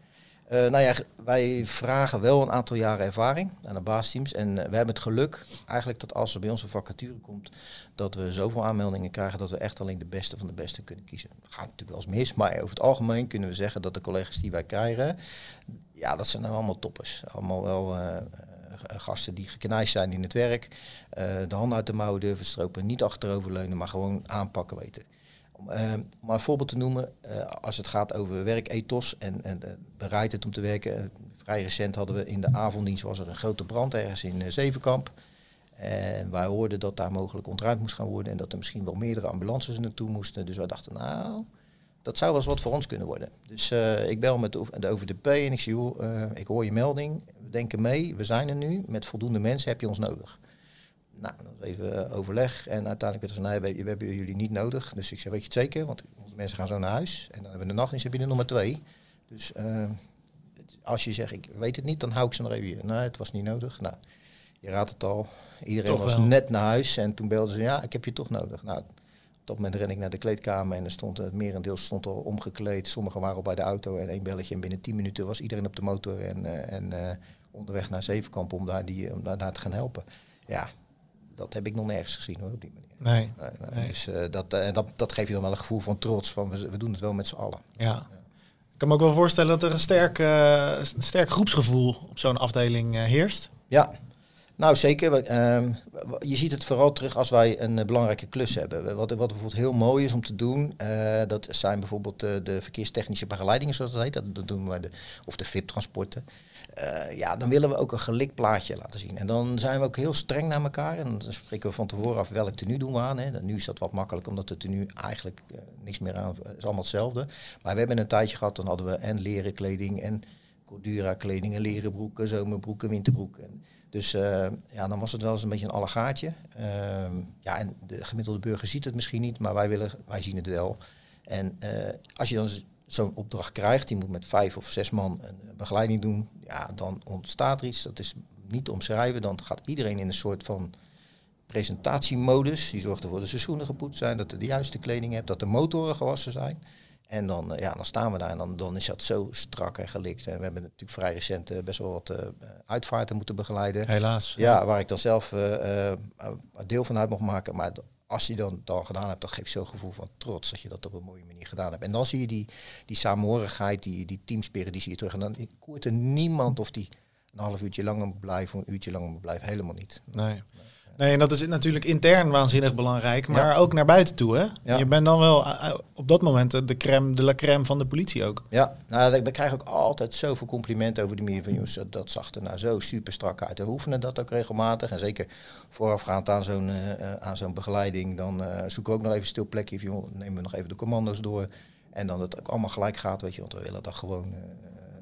uh, nou ja, wij vragen wel een aantal jaren ervaring aan de baasteams. En uh, we hebben het geluk eigenlijk dat als er bij ons een vacature komt, dat we zoveel aanmeldingen krijgen dat we echt alleen de beste van de beste kunnen kiezen. Gaat natuurlijk wel eens mis, maar over het algemeen kunnen we zeggen dat de collega's die wij krijgen, ja, dat zijn nou allemaal toppers. Allemaal wel gasten die geknijst zijn in het werk, de handen uit de mouwen durven stropen, niet achteroverleunen, maar gewoon aanpakken weten. Uh, om maar een voorbeeld te noemen, uh, als het gaat over werkethos en, uh, bereidheid om te werken. vrij recent hadden we in de avonddienst was er een grote brand ergens in Zevenkamp. En wij hoorden dat daar mogelijk ontruimd moest gaan worden en dat er misschien wel meerdere ambulances naartoe moesten. Dus wij dachten, nou, dat zou wel eens wat voor ons kunnen worden. Dus ik bel met de, OVDP en ik zie, ik hoor je melding, we denken mee, we zijn er nu, met voldoende mensen heb je ons nodig. Nou, dat was even eh, overleg. En uiteindelijk werd er gezegd, nee, we, hebben jullie niet nodig. Dus ik zei, weet je het zeker? Want onze mensen gaan zo naar huis. En dan hebben we de nachtdienst, heb je er nog maar twee. Dus uh, als je zegt, ik weet het niet, dan hou ik ze nog even hier. Nee, het was niet nodig. Nou, je raadt het al. Iedereen toch was wel. net naar huis. En toen belden ze, ja, ik heb je toch nodig. Nou, op dat moment ren ik naar de kleedkamer en er stond het merendeel stond al omgekleed. Sommigen waren al bij de auto en één belletje. En binnen tien minuten was iedereen op de motor en, uh, en uh, onderweg naar Zevenkamp om daar, die, om daar, daar te gaan helpen. Ja, dat heb ik nog nergens gezien hoor, op die manier. Nee. nee, Dus uh, dat, uh, dat, dat geeft je dan wel een gevoel van trots, van we, we doen het wel met z'n allen. Ja. Ik kan me ook wel voorstellen dat er een sterk, uh, sterk groepsgevoel op zo'n afdeling heerst. Ja, nou zeker. Uh, je ziet het vooral terug als wij een belangrijke klus hebben. Wat, wat bijvoorbeeld heel mooi is om te doen, dat zijn bijvoorbeeld de verkeerstechnische begeleidingen, zoals dat heet. Dat, dat doen wij de, of de VIP-transporten. Uh, ja, dan willen we ook een gelikt plaatje laten zien. En dan zijn we ook heel streng naar elkaar. En dan spreken we van tevoren af welk tenue doen we aan. Nu is dat wat makkelijk, omdat het tenue eigenlijk uh, niks meer aan is. allemaal hetzelfde. Maar we hebben een tijdje gehad, dan hadden we en leren kleding en Cordura kleding en leren broeken, zomerbroeken, winterbroeken. Dus uh, ja, dan was het wel eens een beetje een allegaartje. Ehm, ja, en de gemiddelde burger ziet het misschien niet, maar wij, willen, wij zien het wel. En als je dan zo'n opdracht krijgt, die moet met vijf of zes man een begeleiding doen, ja, dan ontstaat er iets. Dat is niet te omschrijven. Dan gaat iedereen in een soort van presentatiemodus. Die zorgt ervoor dat de schoenen gepoetst zijn, dat er de juiste kleding hebt, dat de motoren gewassen zijn. En dan, eh, ja, dan staan we daar en dan, dan is dat zo strak en gelikt. En we hebben natuurlijk vrij recent uh, best wel wat uh, uitvaarten moeten begeleiden. Helaas. Ja, waar ik dan zelf deel van uit mag maken. Maar als je dan, dan gedaan hebt, dan geeft zo'n gevoel van trots dat je dat op een mooie manier gedaan hebt. En dan zie je die, die samenhorigheid, die, die teamspirit, die zie je terug. En dan koert er niemand of die een half uurtje langer moet blijven, of een uurtje langer moet blijven. Helemaal niet. Nee. Nee, en dat is natuurlijk intern waanzinnig belangrijk, maar ook naar buiten toe. Hè? Ja. Je bent dan wel eh, op dat moment de crème de la crème van de politie ook. Ja, nou, we krijgen ook altijd zoveel complimenten over de manier van jongens. Dat zag er nou zo super strak uit. We oefenen dat ook regelmatig. En zeker voorafgaand aan zo'n uh, aan zo'n begeleiding, dan uh, zoeken we ook nog even stil plekje. Joh, nemen we nog even de commando's door. En dan dat het ook allemaal gelijk gaat, weet je, want we willen dat gewoon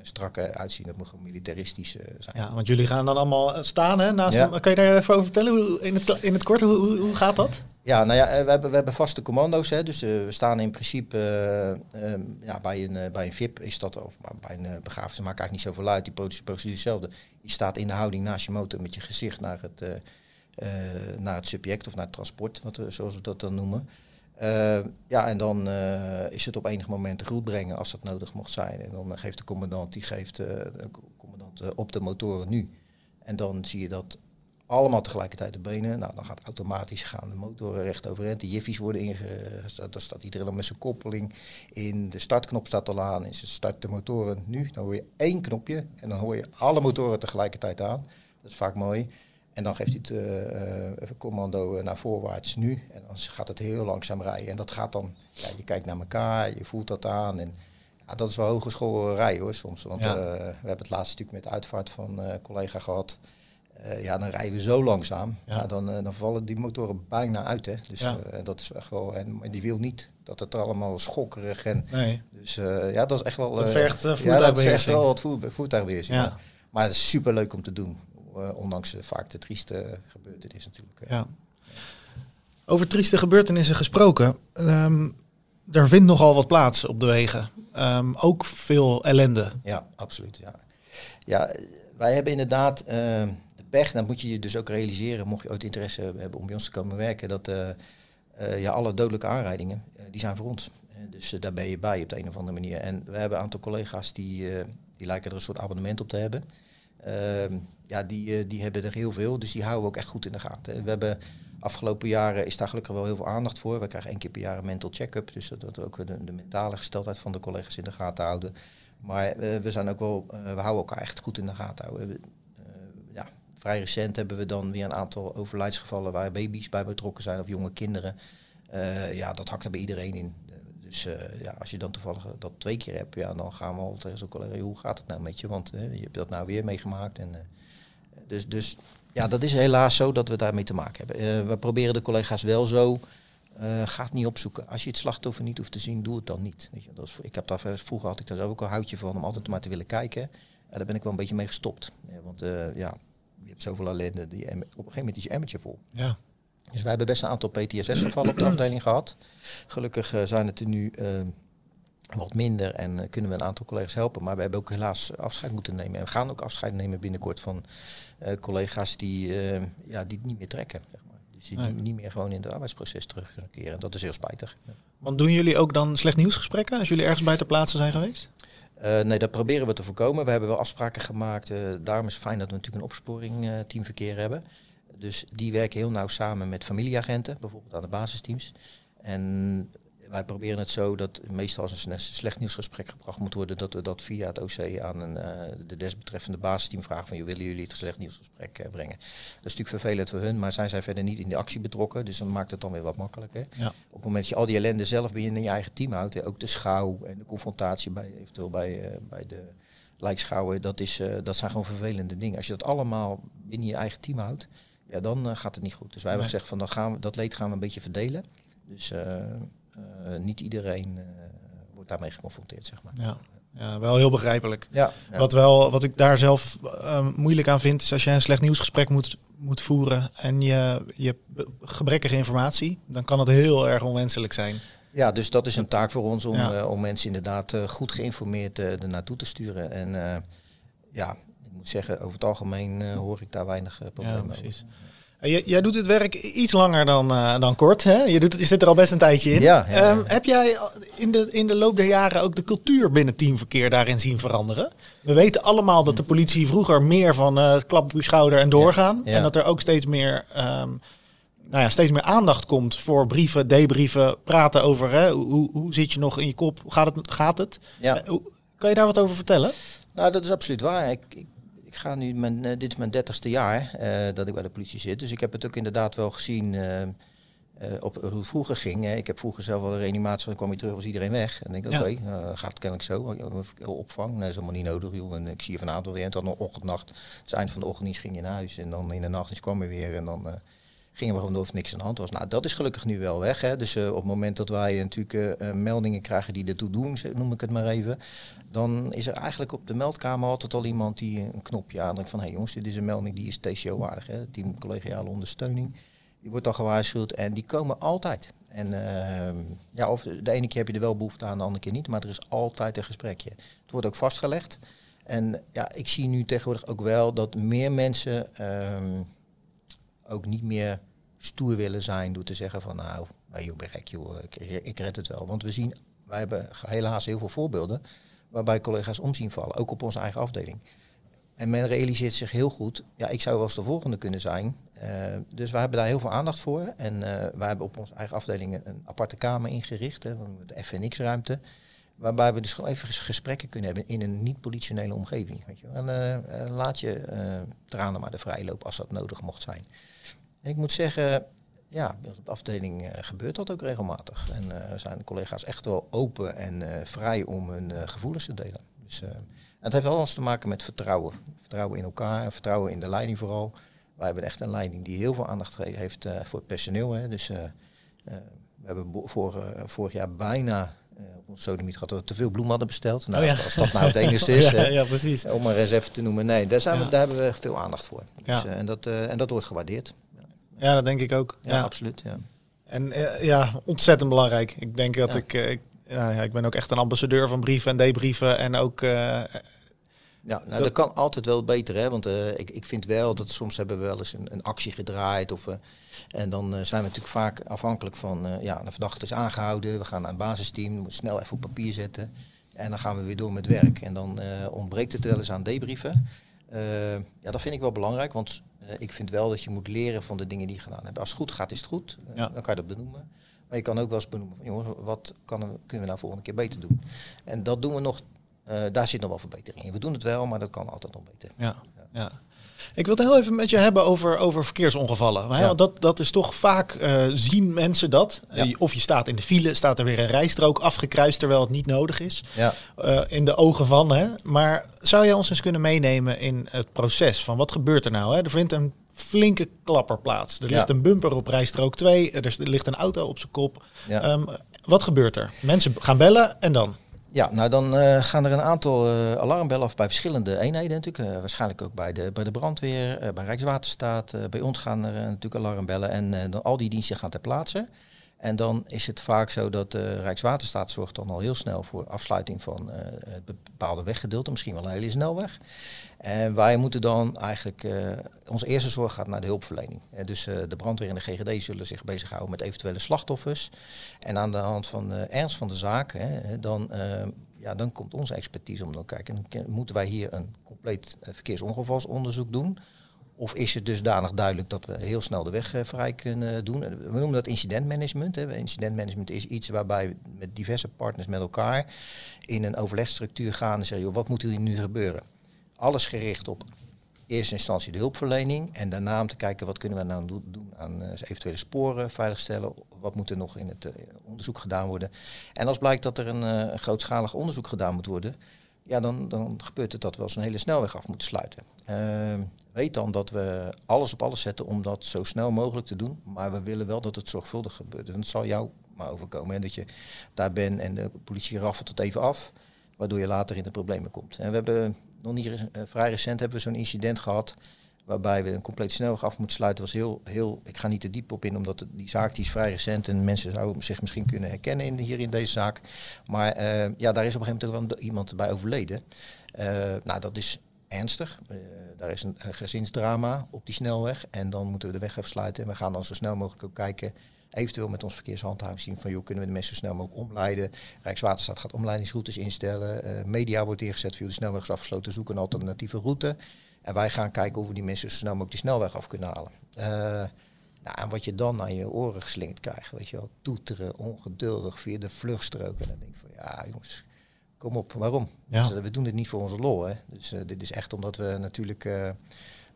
strakke uitzien. Dat moet gewoon militaristisch uh, zijn. Ja, want jullie gaan dan allemaal eh, staan hè, naast ja. Kan je daar even over vertellen hoe, in, het, in het kort? Hoe, hoe, gaat dat? Ja, nou ja, eh, we hebben, we hebben vaste commando's. Hè, dus uh, we staan in principe uh, um, ja, bij, een, bij een VIP is dat, of bij een begrafenis, maakt eigenlijk niet zoveel uit. Die procedure hetzelfde. Je staat in de houding naast je motor met je gezicht naar het, naar het subject of naar het transport, wat we, zoals we dat dan noemen. Uh, ja, en dan is het op enig moment groet brengen als dat nodig mocht zijn. En dan geeft de commandant, die geeft de commandant op de motoren nu. En dan zie je dat allemaal tegelijkertijd de benen. Nou, dan gaat automatisch gaan de motoren recht overeind. De jiffies worden ingezet. Daar staat iedereen dan met zijn koppeling in. De startknop staat al aan. En ze start de motoren nu. Dan hoor je één knopje. En dan hoor je alle motoren tegelijkertijd aan. Dat is vaak mooi. En dan geeft hij het uh, commando eh, naar voorwaarts nu. En dan gaat het heel langzaam rijden. En dat gaat dan, ja, je kijkt naar elkaar, je voelt dat aan. En ja, dat is wel hogeschool rijden hoor soms. Want ja. uh, we hebben het laatste stuk met uitvaart van uh, collega gehad. Eh, ja, dan rijden we zo langzaam. Ja. Ja. dan, eh, dan vallen die motoren bijna uit. Hè. Dus Ja. eh, dat is echt wel. En, die wil niet dat het allemaal schokkerig en. Nee. Dus ja, dat is echt wel. Eh, vergt, eh, Ja, dat voertuigbeheersing. vergt wel wat voer, voertuigbeheersing. Ja. Maar het is super leuk om te doen. ondanks vaak de trieste gebeurtenis natuurlijk. Ja. Over trieste gebeurtenissen gesproken. ehm, er vindt nogal wat plaats op de wegen. Ehm, ook veel ellende. Ja, absoluut. Ja. ja, wij hebben inderdaad dan moet je je dus ook realiseren, mocht je ooit interesse hebben om bij ons te komen werken, dat eh, eh, ja, alle dodelijke aanrijdingen, eh, die zijn voor ons. Dus daar ben je bij op de een of andere manier. En we hebben een aantal collega's die, die lijken er een soort abonnement op te hebben. Ehm, ja, die, die hebben er heel veel, dus die houden we ook echt goed in de gaten. We hebben afgelopen jaren is daar gelukkig wel heel veel aandacht voor. We krijgen één keer per jaar een mental check-up, dus dat, we ook de, mentale gesteldheid van de collega's in de gaten houden. Maar we zijn ook wel, we houden elkaar echt goed in de gaten. houden. Vrij recent hebben we dan weer een aantal overlijdsgevallen waar baby's bij betrokken zijn of jonge kinderen. Eh, ja, dat hakt er bij iedereen in. Dus eh, ja, als je dan toevallig dat twee keer hebt, ja, dan gaan we al tegen zo'n collega, hoe gaat het nou met je? Want eh, je hebt dat nou weer meegemaakt. En, dus, dus ja, dat is helaas zo dat we daarmee te maken hebben. We proberen de collega's wel zo. eh ga het niet opzoeken. Als je het slachtoffer niet hoeft te zien, doe het dan niet. Weet je, dat is, ik heb daar, vroeger had ik daar ook een houtje van om altijd maar te willen kijken. En daar ben ik wel een beetje mee gestopt. Want ja, je hebt zoveel ellende. Die, op een gegeven moment is je emmertje vol. Ja. Dus wij hebben best een aantal PTSS-gevallen op de afdeling gehad. Gelukkig eh, zijn het er nu eh, wat minder en eh, kunnen we een aantal collega's helpen. Maar we hebben ook helaas afscheid moeten nemen. En we gaan ook afscheid nemen binnenkort van eh, collega's die, eh, ja, die het niet meer trekken. Zeg maar. Dus die, Nee. niet meer gewoon in het arbeidsproces terugkeren. Dat is heel spijtig. Want doen jullie ook dan slecht nieuwsgesprekken als jullie ergens bij ter plaatse zijn geweest? Eh, nee, dat proberen we te voorkomen. We hebben wel afspraken gemaakt. eh, daarom is het fijn dat we natuurlijk een opsporing eh, teamverkeer hebben. Dus die werken heel nauw samen met familieagenten, bijvoorbeeld aan de basisteams. En wij proberen het zo dat meestal als een slecht nieuwsgesprek gebracht moet worden, dat we dat via het OC aan een, eh, de desbetreffende basisteam vragen van, willen jullie het slecht nieuwsgesprek eh, brengen? Dat is natuurlijk vervelend voor hun, maar zij zijn verder niet in de actie betrokken, dus dan maakt het dan weer wat makkelijker. Ja. Op het moment dat je al die ellende zelf binnen in je eigen team houdt, hè, ook de schouw en de confrontatie bij, eventueel bij, eh, bij de lijkschouwen, dat, is, dat zijn gewoon vervelende dingen. Als je dat allemaal binnen je eigen team houdt, ja, dan gaat het niet goed. Dus wij hebben gezegd van dan gaan we, dat leed gaan we een beetje verdelen. Dus niet iedereen eh, wordt daarmee geconfronteerd, zeg maar. Ja. ja, wel heel begrijpelijk. Ja, ja. Wat, wel, wat ik daar zelf eh, moeilijk aan vind, is als je een slecht nieuwsgesprek moet, moet voeren en je, je gebrekkige informatie, dan kan het heel erg onwenselijk zijn. Ja, dus dat is een taak voor ons om, Ja. eh, om mensen inderdaad eh, goed geïnformeerd eh er naartoe te sturen. En eh, ja, ik moet zeggen, over het algemeen eh, hoor ik daar weinig eh, problemen Ja, En Jij, doet het werk iets langer dan, eh, dan kort. Hè? Je, doet, je zit er al best een tijdje in. Ja. Ehm, heb jij in de, in de loop der jaren ook de cultuur binnen teamverkeer daarin zien veranderen? We weten allemaal dat de politie vroeger meer van eh klap op je schouder en doorgaan. Ja. En dat er ook steeds meer, ehm, nou ja, steeds meer aandacht komt voor brieven, debrieven, praten over hè, hoe, hoe zit je nog in je kop, gaat het? Gaat het? Ja. Eh, hoe- kan je daar wat over vertellen? Nou, dat is absoluut waar. Ik, ik, ik ga nu, mijn, eh, dit is mijn dertigste jaar eh, dat ik bij de politie zit. Dus ik heb het ook inderdaad wel gezien eh, op hoe het vroeger ging. hè. Ik heb vroeger zelf wel een reanimatie, dan kwam je terug, was iedereen weg. En ik denk, Ja. oké, dan gaat kennelijk zo. Opvang, nee, is allemaal niet nodig. Joh. En ik zie je vanavond weer. En dan nog ochtendnacht, het eind van de ochtend ging je naar huis. En dan in de nacht kwam je weer. En dan... gingen we gewoon door of niks aan de hand was. Nou, dat is gelukkig nu wel weg. Hè. Dus eh, op het moment dat wij natuurlijk eh, eh, meldingen krijgen die ertoe doen, noem ik het maar even, dan is er eigenlijk op de meldkamer altijd al iemand die een knopje aandrukt van hé hey jongens, dit is een melding die is TCO-waardig. Team collegiale ondersteuning. Die wordt dan gewaarschuwd en die komen altijd. En ehm, ja, of de ene keer heb je er wel behoefte aan, de andere keer niet, maar er is altijd een gesprekje. Het wordt ook vastgelegd. En ja, ik zie nu tegenwoordig ook wel dat meer mensen ehm, ook niet meer stoer willen zijn door te zeggen van nou, hey, joh, ben gek joh, ik, ik red het wel. Want we zien, wij hebben helaas heel veel voorbeelden waarbij collega's omzien vallen, ook op onze eigen afdeling. En men realiseert zich heel goed, ja, ik zou wel eens de volgende kunnen zijn. Eh, dus wij hebben daar heel veel aandacht voor. En uh, wij hebben op onze eigen afdeling een, aparte kamer ingericht, hè, de FNX-ruimte. Waarbij we dus gewoon even gesprekken kunnen hebben in een niet-politionele omgeving. Weet je. En uh, laat je tranen maar de vrijloop als dat nodig mocht zijn. En ik moet zeggen, ja, bij ons op de afdeling uh, gebeurt dat ook regelmatig. En uh, zijn collega's echt wel open en uh, vrij om hun gevoelens te delen. Dus, het heeft alles te maken met vertrouwen. Vertrouwen in elkaar, vertrouwen in de leiding vooral. wij hebben echt een leiding die heel veel aandacht heeft voor het personeel. Hè. Dus we hebben vorig jaar bijna op ons sodemiet gehad dat we te veel bloemen hadden besteld. Nou, oh, ja. Als dat nou het enige is, ja, ja, precies. om maar eens even te noemen. Nee, daar, zijn we, daar hebben we veel aandacht voor. Dus, en, dat, en dat wordt gewaardeerd. Ja, dat denk ik ook. Ja, absoluut. Ja. En ja, ontzettend belangrijk. Ik denk dat ik, ik ja, ja, ik ben ook echt een ambassadeur van brieven en debrieven. En ook. Uh, ja, nou, dat, kan altijd wel beter, hè? Want uh, ik, ik vind wel dat soms hebben we wel eens een, een actie gedraaid. Of, uh, en dan zijn we natuurlijk vaak afhankelijk van, ja, de verdachte is aangehouden. We gaan naar een basisteam, moeten snel even op papier zetten. En dan gaan we weer door met werk. En dan ontbreekt het wel eens aan debrieven. Ja, dat vind ik wel belangrijk, want ik vind wel dat je moet leren van de dingen die je gedaan hebt. Als het goed gaat, is het goed. Ja. Dan kan je dat benoemen. Maar je kan ook wel eens benoemen van jongens, wat kan, kunnen we nou volgende keer beter doen? En dat doen we nog, daar zit nog wel verbetering in. We doen het wel, maar dat kan altijd nog beter. Ja, ja. Ik wil het heel even met je hebben over, over verkeersongevallen. Maar ja. dat, dat is toch vaak uh, zien mensen dat. Ja. Of je staat in de file, staat er weer een rijstrook afgekruist terwijl het niet nodig is. Ja. Uh, in de ogen van. Hè. Maar zou jij ons eens kunnen meenemen in het proces van wat gebeurt er nou? Hè? Er vindt een flinke klapper plaats. Er ligt een bumper op rijstrook 2, er ligt een auto op zijn kop. Um, wat gebeurt er? Mensen gaan bellen en dan? Ja, nou dan uh, gaan er een aantal uh, alarmbellen af bij verschillende eenheden natuurlijk. Uh, waarschijnlijk ook bij de, bij de brandweer, bij Rijkswaterstaat. bij ons gaan er natuurlijk alarmbellen en dan al die diensten gaan ter plaatse. En dan is het vaak zo dat Rijkswaterstaat zorgt dan al heel snel voor afsluiting van het bepaalde weggedeelte, misschien wel een hele snelweg. En wij moeten dan eigenlijk, uh, onze eerste zorg gaat naar de hulpverlening. Uh, dus uh, de brandweer en de GGD zullen zich bezighouden met eventuele slachtoffers. En aan de hand van ernst van de zaak, hè, dan, ja, dan komt onze expertise om te kijken. Moeten wij hier een compleet verkeersongevalsonderzoek doen? Of is het dusdanig duidelijk dat we heel snel de weg vrij kunnen doen? We noemen dat incidentmanagement. Incidentmanagement is iets waarbij we met diverse partners met elkaar in een overlegstructuur gaan en zeggen, wat moet er nu gebeuren? Alles gericht op eerste instantie de hulpverlening en daarna om te kijken wat kunnen we nou doen aan uh, eventuele sporen veiligstellen. Wat moet er nog in het uh, onderzoek gedaan worden. En als blijkt dat er een uh, grootschalig onderzoek gedaan moet worden, ja, dan, dan gebeurt het dat we als een hele snelweg af moeten sluiten. Ehm, weet dan dat we alles op alles zetten om dat zo snel mogelijk te doen. Maar we willen wel dat het zorgvuldig gebeurt. En dat zal jou maar overkomen. En dat je daar bent en de politie raffelt het even af. Waardoor je later in de problemen komt. En we hebben nog niet uh, vrij recent hebben we zo'n incident gehad waarbij we een compleet snelweg af moeten sluiten. was heel, heel, ik ga niet te diep op in, omdat die zaak die is vrij recent en mensen zouden zich misschien kunnen herkennen hier in deze zaak. Maar uh, ja, daar is op een gegeven moment wel iemand bij overleden. Uh, nou, dat is ernstig. Daar is een, gezinsdrama op die snelweg en dan moeten we de weg even sluiten. En we gaan dan zo snel mogelijk ook kijken eventueel met ons verkeershandhaving zien van joh, kunnen we de mensen zo snel mogelijk omleiden. Rijkswaterstaat gaat omleidingsroutes instellen. Uh, media wordt ingezet via de snelweg is afgesloten, zoeken een alternatieve route. En wij gaan kijken of we die mensen zo snel mogelijk die snelweg af kunnen halen. Uh, nou, en wat je dan aan je oren geslingerd krijgt, weet je wel, toeteren, ongeduldig via de vluchtstrook. En dan denk ik van ja jongens, kom op, waarom? Ja. Dus, we doen dit niet voor onze lol. Hè? Dus uh, dit is echt omdat we natuurlijk uh,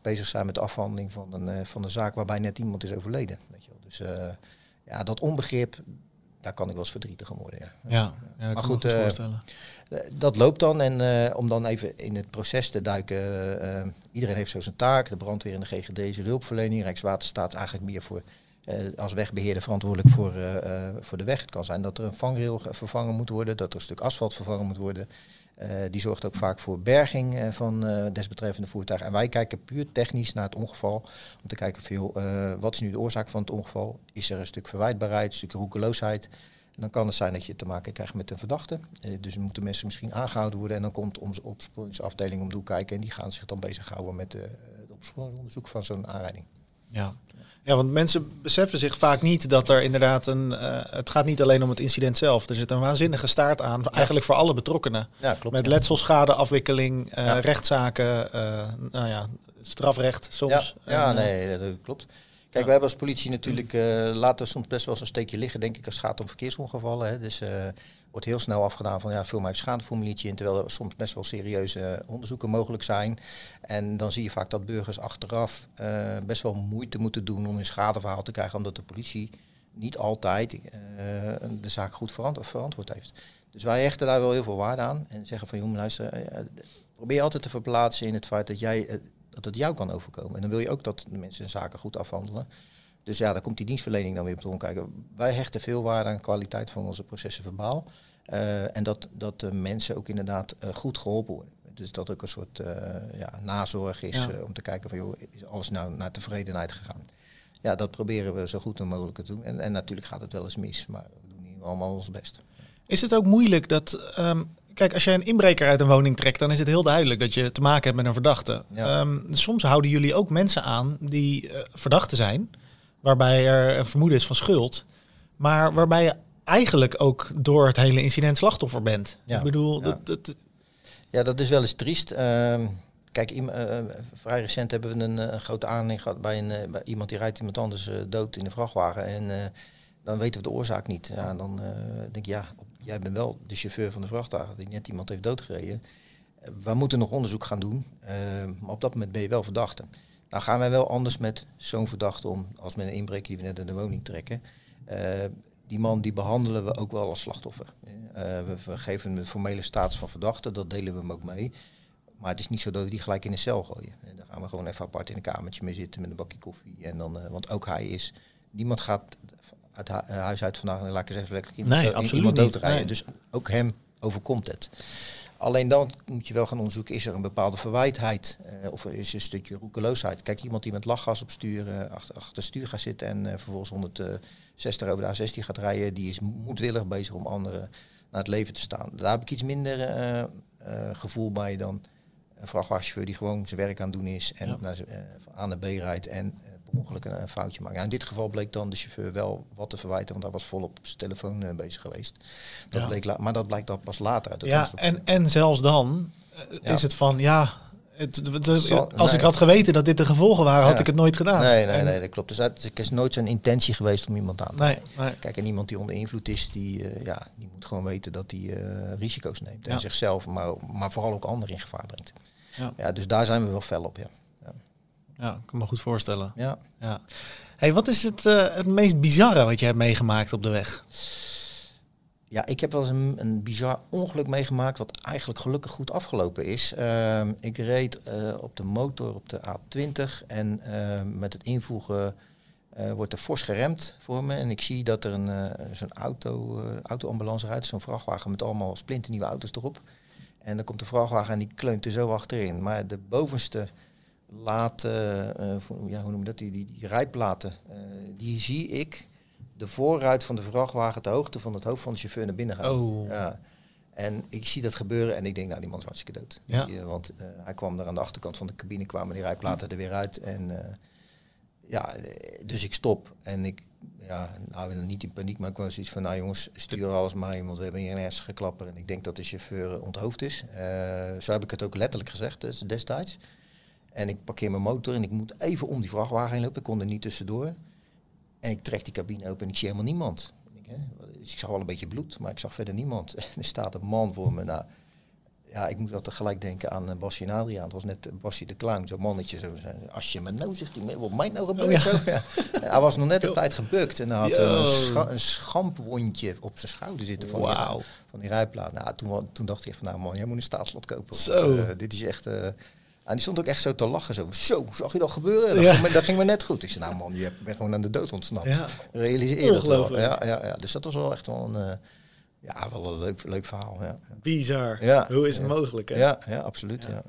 bezig zijn met de afhandeling van een, van een zaak waarbij net iemand is overleden. Weet je wel. Dus ja, dat onbegrip, daar kan ik wel eens verdrietig om worden. Ja, ja, ja maar goed, uh, dat loopt dan. En uh, om dan even in het proces te duiken, uh, iedereen heeft zo zijn taak. De brandweer en de GGD de hulpverlening. Rijkswaterstaat is eigenlijk meer voor als wegbeheerder verantwoordelijk voor, voor de weg. Het kan zijn dat er een vangrail vervangen moet worden, dat er een stuk asfalt vervangen moet worden. Uh, die zorgt ook vaak voor berging uh, van uh, desbetreffende voertuigen. En wij kijken puur technisch naar het ongeval. Om te kijken veel, wat is nu de oorzaak van het ongeval? Is er een stuk verwijtbaarheid, een stuk roekeloosheid? Dan kan het zijn dat je te maken krijgt met een verdachte. dus moeten mensen misschien aangehouden worden. En dan komt onze opsporingsafdeling om de kijken. En die gaan zich dan bezighouden met het opsporingsonderzoek van zo'n aanrijding. Ja. Ja, want mensen beseffen zich vaak niet dat er inderdaad een. Uh, het gaat niet alleen om het incident zelf. Er zit een waanzinnige staart aan, ja. eigenlijk voor alle betrokkenen. Ja, klopt. Met letselschade, afwikkeling, uh, ja. rechtszaken, uh, nou ja, strafrecht soms. Ja, ja nee, dat klopt. Kijk, wij hebben als politie natuurlijk laten soms best wel eens een steekje liggen, denk ik, als het gaat om verkeersongevallen. Hè. Dus wordt heel snel afgedaan van ja, vul maar even schadeformuliertje in, terwijl er soms best wel serieuze onderzoeken mogelijk zijn. En dan zie je vaak dat burgers achteraf uh, best wel moeite moeten doen om een schadeverhaal te krijgen, omdat de politie niet altijd uh, de zaak goed verant verantwoord heeft. Dus wij hechten daar wel heel veel waarde aan en zeggen van jongen, luister, uh, probeer altijd te verplaatsen in het feit dat jij dat het jou kan overkomen. En dan wil je ook dat de mensen hun zaken goed afhandelen. Dus ja, daar komt die dienstverlening dan weer op te omkijken. Wij hechten veel waarde aan de kwaliteit van onze processen verbaal. Uh, en dat, dat de mensen ook inderdaad uh, goed geholpen worden. Dus dat ook een soort uh, ja, nazorg is ja. om te kijken van joh, is alles nou naar tevredenheid gegaan. Ja, dat proberen we zo goed mogelijk te doen. En, en natuurlijk gaat het wel eens mis, maar we doen hier allemaal ons best. Is het ook moeilijk dat um, Kijk, als jij een inbreker uit een woning trekt, dan is het heel duidelijk dat je te maken hebt met een verdachte. Ja. Um, soms houden jullie ook mensen aan die uh, verdachten zijn, waarbij er een vermoeden is van schuld, maar waarbij je eigenlijk ook door het hele incident slachtoffer bent. Ja. Ik bedoel, Ja. dat, dat, Ja, dat is wel eens triest. Ehm, kijk, iem- eh, vrij recent hebben we een, eh, een grote aanleiding gehad bij, een, eh, bij iemand die rijdt iemand anders eh, dood in de vrachtwagen. En eh, dan weten we de oorzaak niet. Ja, dan eh, denk ik, ja, op- jij bent wel de chauffeur van de vrachtwagen die net iemand heeft doodgereden. Eh, we moeten nog onderzoek gaan doen, eh, maar op dat moment ben je wel verdachte. Nou gaan wij wel anders met zo'n verdachte om als met een inbreker die we net in de woning trekken. Eh, die man die behandelen we ook wel als slachtoffer. Eh, we, geven hem de formele status van verdachte, dat delen we hem ook mee. Maar het is niet zo dat we die gelijk in de cel gooien. En daar gaan we gewoon even apart in een kamertje mee zitten met een bakje koffie. En dan, eh, want ook hij is, niemand gaat uit hu- eh, huis uit vandaag en laat ik eens even lekker iemand, Nee, absoluut iemand niet. doodrijden. Nee. Dus ook hem overkomt het. Alleen dan moet je wel gaan onderzoeken, is er een bepaalde verwijtheid eh, of er is een stukje roekeloosheid. Kijk, iemand die met lachgas op stuur, eh, achter, achter stuur gaat zitten en eh, vervolgens 160 over de A16 gaat rijden, die is moedwillig bezig om anderen naar het leven te staan. Daar heb ik iets minder eh, eh, gevoel bij dan een vrachtwagenchauffeur die gewoon zijn werk aan het doen is en Ja. naar z'n- eh, van A naar B rijdt en eh, per ongeluk een, een foutje maakt. Nou, in dit geval bleek dan de chauffeur wel wat te verwijten, want hij was volop op zijn telefoon bezig geweest. Dat Ja. bleek maar dat blijkt dan pas later uit ja, en, en zelfs dan Ja. is het van, ja, het, het- het- Zal- als nee. ik had geweten dat dit de gevolgen waren, had ik het nooit gedaan. Nee, nee, En- nee, dat klopt. Dus het is nooit zijn intentie geweest om iemand aan te Nee, nee. Kijk, en iemand die onder invloed is, die, eh, ja, die moet gewoon weten dat hij eh, risico's neemt. Ja. En zichzelf, maar, maar vooral ook anderen in gevaar brengt. Ja. Ja, dus daar zijn we wel fel op, ja. Ja, ik kan me goed voorstellen. ja. Ja. Hey, wat is het, eh, het meest bizarre wat je hebt meegemaakt op de weg? Ja, ik heb wel eens een, een bizar ongeluk meegemaakt, wat eigenlijk gelukkig goed afgelopen is. Ehm, ik reed eh, op de motor op de A20 en ehm, met het invoegen eh, wordt er fors geremd voor me. En ik zie dat er een, eh, zo'n auto, autoambulance rijdt, zo'n vrachtwagen met allemaal splinternieuwe auto's erop. En dan komt de vrachtwagen en die kleunt er zo achterin. Maar de bovenste laten, ja, hoe noem je dat, die, die, die rijplaten, die zie ik de voorruit van de vrachtwagen ter hoogte van het hoofd van de chauffeur naar binnen gaan. Oh. Ja. En ik zie dat gebeuren en ik denk, nou die man is hartstikke dood. Ja. Die, eh, want eh, hij kwam er aan de achterkant van de cabine, kwamen die rijplaten er weer uit. En eh, ja, dus ik stop en ik, ja, nou niet in paniek, maar ik was zoiets van, nou jongens, stuur alles maar in, want we hebben hier een ernstige klapper. En ik denk dat de chauffeur onthoofd is. Zo heb ik het ook letterlijk gezegd des- destijds. En ik parkeer mijn motor en ik moet even om die vrachtwagen heen lopen. Ik kon er niet tussendoor. En ik trek die cabine open en ik zie helemaal niemand. Ik, hè, dus ik zag wel een beetje bloed, maar ik zag verder niemand. En er staat een man voor me. Nou, ja, ik moest altijd gelijk denken aan uh, Basje en Adriaan. Het was net uh, Basje de Clown, zo'n mannetje. Zo, als je me nou zegt, hij, wat mij nou gebeurt. Oh, ja. zo. Ja. Hij was nog net op tijd gebukt en hij had Yo. een, scha een schampwondje op zijn schouder zitten van, die, van die rijplaat. Nou, toen, toen dacht ik van, nou man, jij moet een staatslot kopen. want, eh, dit is echt... eh, en die stond ook echt zo te lachen. Zo, zo zag je dat gebeuren? Dat, Ja. ging, me, dat ging me net goed. Ik zei, nou man, je bent gewoon aan de dood ontsnapt. Ja. Realiseer je dat wel. Ja, ja, ja. Dus dat was wel echt wel een, eh, ja, wel een leuk, leuk verhaal. Ja, Bizar. Ja. Hoe is het mogelijk? Hè? ja, ja absoluut. Ja.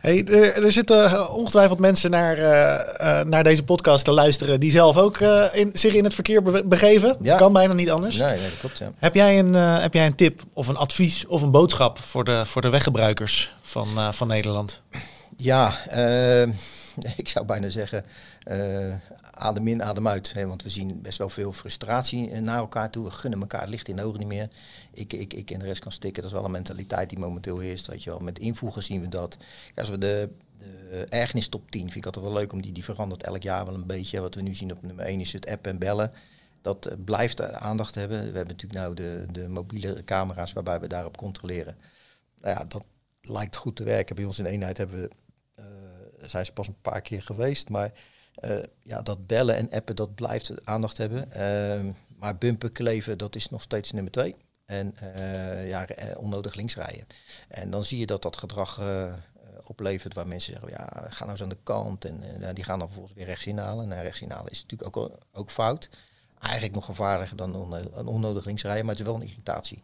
Hey, er, er zitten eh, ongetwijfeld mensen naar, eh, eh, naar deze podcast te luisteren die zelf ook in, zich in het verkeer be- begeven. Ja. Kan bijna niet anders. Nee, nee, dat klopt. Ja. Heb, jij een, heb jij een tip of een advies of een boodschap voor de, voor de weggebruikers van, van Nederland? Ja, ik zou bijna zeggen, adem in, adem uit. Hè, want we zien best wel veel frustratie eh, naar elkaar toe. We gunnen elkaar licht in de ogen niet meer. Ik, ik, ik en de rest kan stikken. Dat is wel een mentaliteit die momenteel heerst. Weet je wel. Met invoegen zien we dat. Als we de, de ergernis top 10, vind ik altijd wel leuk om die, die verandert elk jaar wel een beetje. Wat we nu zien op nummer 1 is het app en bellen. Dat eh, blijft eh, aandacht hebben. We hebben natuurlijk nou de, de mobiele camera's waarbij we daarop controleren. Nou ja, dat lijkt goed te werken. Bij ons in eenheid hebben we zijn ze pas een paar keer geweest. Maar uh, ja, dat bellen en appen, dat blijft aandacht hebben. Uh, maar bumper kleven, dat is nog steeds nummer twee. En uh, ja, onnodig links rijden. En dan zie je dat dat gedrag oplevert waar mensen zeggen, ja, ga nou eens aan de kant. En uh, die gaan dan vervolgens weer rechts inhalen. En rechts inhalen is natuurlijk ook, ook fout. Eigenlijk nog gevaarlijker dan een onnodig links rijden, maar het is wel een irritatie.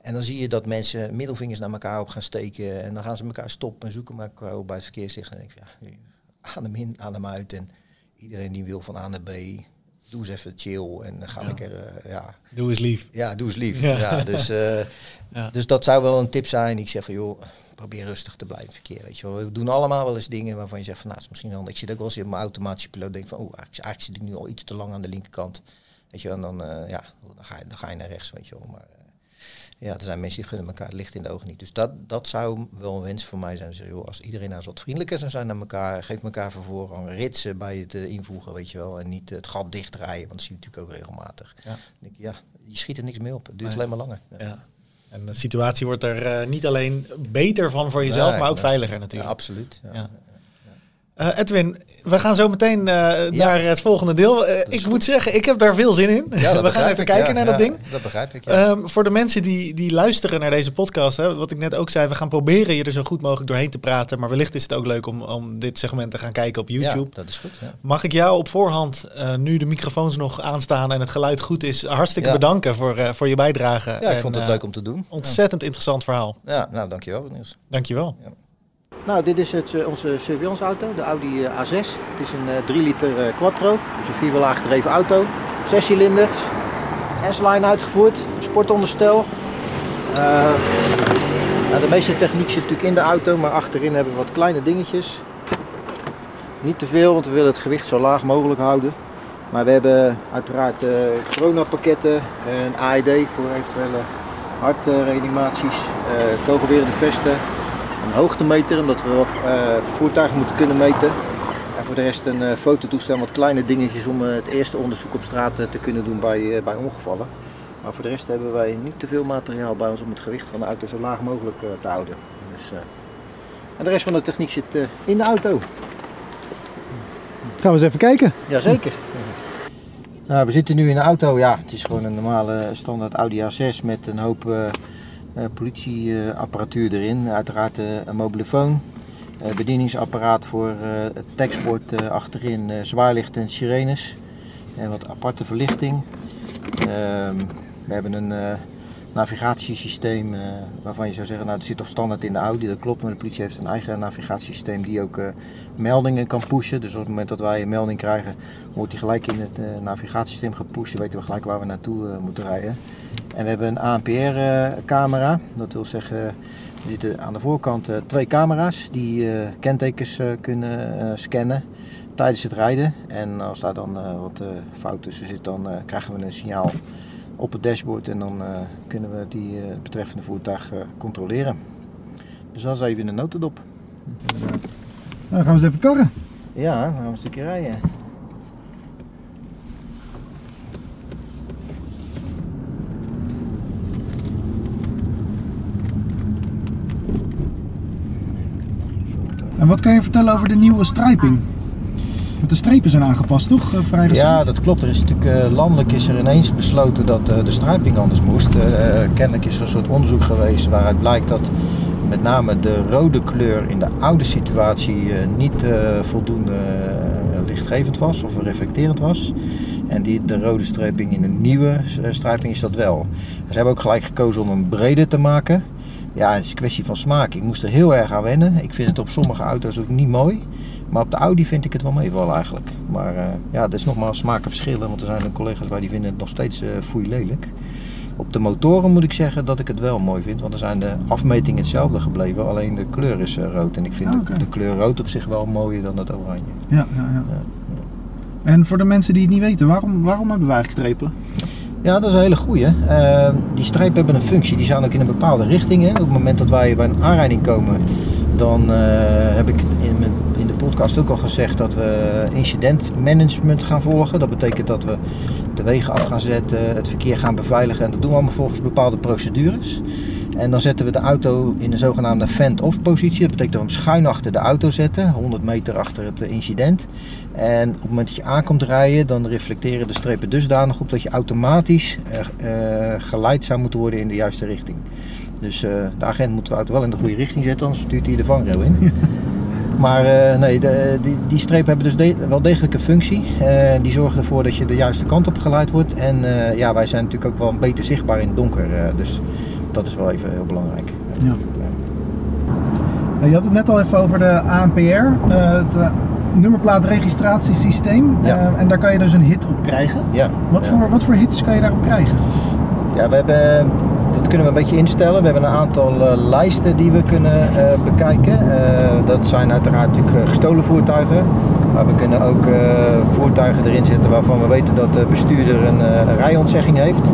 En dan zie je dat mensen middelvingers naar elkaar op gaan steken. En dan gaan ze elkaar stoppen en zoeken elkaar bij het verkeerslicht. En dan denk ik, ja, adem in, adem uit. En iedereen die wil van A naar B, doe eens even chill en dan ga ja. lekker, uh, ja. Doe eens lief. Ja, doe eens lief. Ja. dus, uh, ja. dus dat zou wel een tip zijn. Ik zeg van, joh, probeer rustig te blijven verkeer. Weet je wel. We doen allemaal wel eens dingen waarvan je zegt van, nou, het is misschien wel, ik zit ook wel eens in mijn automatische piloot, denk van, oh, eigenlijk, eigenlijk zit ik nu al iets te lang aan de linkerkant. Weet je wel, en dan, uh, ja, dan ga, je, dan ga je naar rechts, weet je wel. Maar ja, er zijn mensen die gunnen elkaar het licht in de ogen niet. Dus dat, dat zou wel een wens voor mij zijn. Zeg, joh, als iedereen nou eens wat vriendelijker zou zijn naar elkaar, geef elkaar voor voorrang, ritsen bij het uh, invoegen, weet je wel. En niet het gat dichtdraaien, want dat zie je natuurlijk ook regelmatig. Ja. denk ja, je schiet er niks mee op. Het duurt alleen maar langer. Ja. En de situatie wordt er uh, niet alleen beter van voor jezelf, nee, maar ook nee. veiliger natuurlijk. Ja, absoluut. Ja. Uh, Edwin, we gaan zo meteen uh, ja. naar het volgende deel. Uh, ik moet zeggen, ik heb daar veel zin in. Ja, we gaan even ik, kijken ja, naar dat ding. Dat begrijp ik. Um, voor de mensen die, die luisteren naar deze podcast, hè, wat ik net ook zei, we gaan proberen je er zo goed mogelijk doorheen te praten. Maar wellicht is het ook leuk om, om dit segment te gaan kijken op YouTube. Ja, dat is goed. Mag ik jou op voorhand, nu de microfoons nog aanstaan en het geluid goed is, hartstikke bedanken voor, voor je bijdrage. Ja, ik en, vond het leuk om te doen. Ontzettend interessant verhaal. Ja, nou dankjewel Niels. Dankjewel. Nou, dit is het, onze surveillance auto, de Audi A6. Het is een 3 liter quattro, dus een vierwielaag gedreven auto. Zes cilinders, S-line uitgevoerd, sportonderstel. Nou, de meeste techniek zit natuurlijk in de auto, maar achterin hebben we wat kleine dingetjes. Niet te veel, want we willen het gewicht zo laag mogelijk houden. Maar we hebben uiteraard uh, coronapakketten en AED voor eventuele hartreanimaties, uh, kogelwerende vesten, een hoogtemeter, omdat we uh, voertuigen moeten kunnen meten. En voor de rest een uh, fototoestel, wat kleine dingetjes om uh, het eerste onderzoek op straat te kunnen doen bij, bij ongevallen. Maar voor de rest hebben wij niet te veel materiaal bij ons om het gewicht van de auto zo laag mogelijk te houden. Dus, en de rest van de techniek zit in de auto. Gaan we eens even kijken? Jazeker. Nou, we zitten nu in de auto. Ja, het is gewoon een normale standaard Audi A6 met een hoop politieapparatuur erin. Uiteraard uh, een mobielefoon, uh, bedieningsapparaat voor het tekstbord achterin, zwaarlicht en sirenes en wat aparte verlichting. Ehm, we hebben een navigatiesysteem waarvan je zou zeggen, nou het zit toch standaard in de Audi, dat klopt, maar de politie heeft een eigen navigatiesysteem die ook meldingen kan pushen. Dus op het moment dat wij een melding krijgen, wordt die gelijk in het navigatiesysteem gepusht, dan weten we gelijk waar we naartoe moeten rijden. En we hebben een ANPR-camera. Dat wil zeggen, er zitten aan de voorkant twee camera's die kentekens kunnen scannen tijdens het rijden. En als daar dan wat fout tussen zit, dan krijgen we een signaal op het dashboard en dan kunnen we die betreffende voertuig controleren. Dus dat is even in de notendop. Nou, dan gaan we eens even karren. Ja, dan gaan we een stukje rijden. En wat kan je vertellen over de nieuwe strijping? De strepen zijn aangepast, toch? Eh, vrij ja, dat klopt. Er is natuurlijk uh, landelijk is er ineens besloten dat uh, de strijping anders moest. Kennelijk is er een soort onderzoek geweest waaruit blijkt dat met name de rode kleur in de oude situatie niet voldoende lichtgevend was of reflecterend was. En die, de rode strijping in een nieuwe strijping is dat wel. Ze hebben ook gelijk gekozen om hem breder te maken. Ja, het is een kwestie van smaak. Ik moest er heel erg aan wennen. Ik vind het op sommige auto's ook niet mooi. Maar op de Audi vind ik het wel meevallen eigenlijk. Maar uh, ja, dat is nogmaals smakenverschillen. Want er zijn collega's waar die vinden het nog steeds uh, foei lelijk. Op de motoren moet ik zeggen dat ik het wel mooi vind. Want er zijn de afmetingen hetzelfde gebleven. Alleen de kleur is uh, rood. En ik vind okay. de kleur rood op zich wel mooier dan het oranje. Ja, ja, ja. ja. En voor de mensen die het niet weten, waarom, waarom hebben we eigenlijk strepen? Ja, dat is een hele goeie. Uh, die strepen hebben een functie, die zijn ook in een bepaalde richting. Hè. Op het moment dat wij bij een aanrijding komen, dan uh, heb ik in, de podcast ook al gezegd dat we incidentmanagement gaan volgen. Dat betekent dat we de wegen af gaan zetten, het verkeer gaan beveiligen en dat doen we allemaal volgens bepaalde procedures. En dan zetten we de auto in een zogenaamde fend-off positie. Dat betekent dat we hem schuin achter de auto zetten, 100 meter achter het incident. En op het moment dat je aankomt rijden, dan reflecteren de strepen dusdanig op dat je automatisch uh, geleid zou moeten worden in de juiste richting. Dus uh, de agent moet de auto wel in de goede richting zetten, anders stuurt hij de vangrail in. maar uh, nee, de, die, die strepen hebben dus de, wel degelijk een functie. Uh, die zorgen ervoor dat je de juiste kant op geleid wordt. En ja, wij zijn natuurlijk ook wel beter zichtbaar in het donker. dus dat is wel even heel belangrijk. Ja. Je had het net al even over de ANPR, het nummerplaatregistratiesysteem. Ja. en daar kan je dus een hit op krijgen. Ja. Wat, Voor, wat voor hits kan je daarop krijgen? Ja, we hebben dat kunnen we een beetje instellen. We hebben een aantal uh, lijsten die we kunnen uh, bekijken. Uh, dat zijn uiteraard natuurlijk gestolen voertuigen. Maar we kunnen ook voertuigen erin zetten waarvan we weten dat de bestuurder een, een rijontzegging heeft.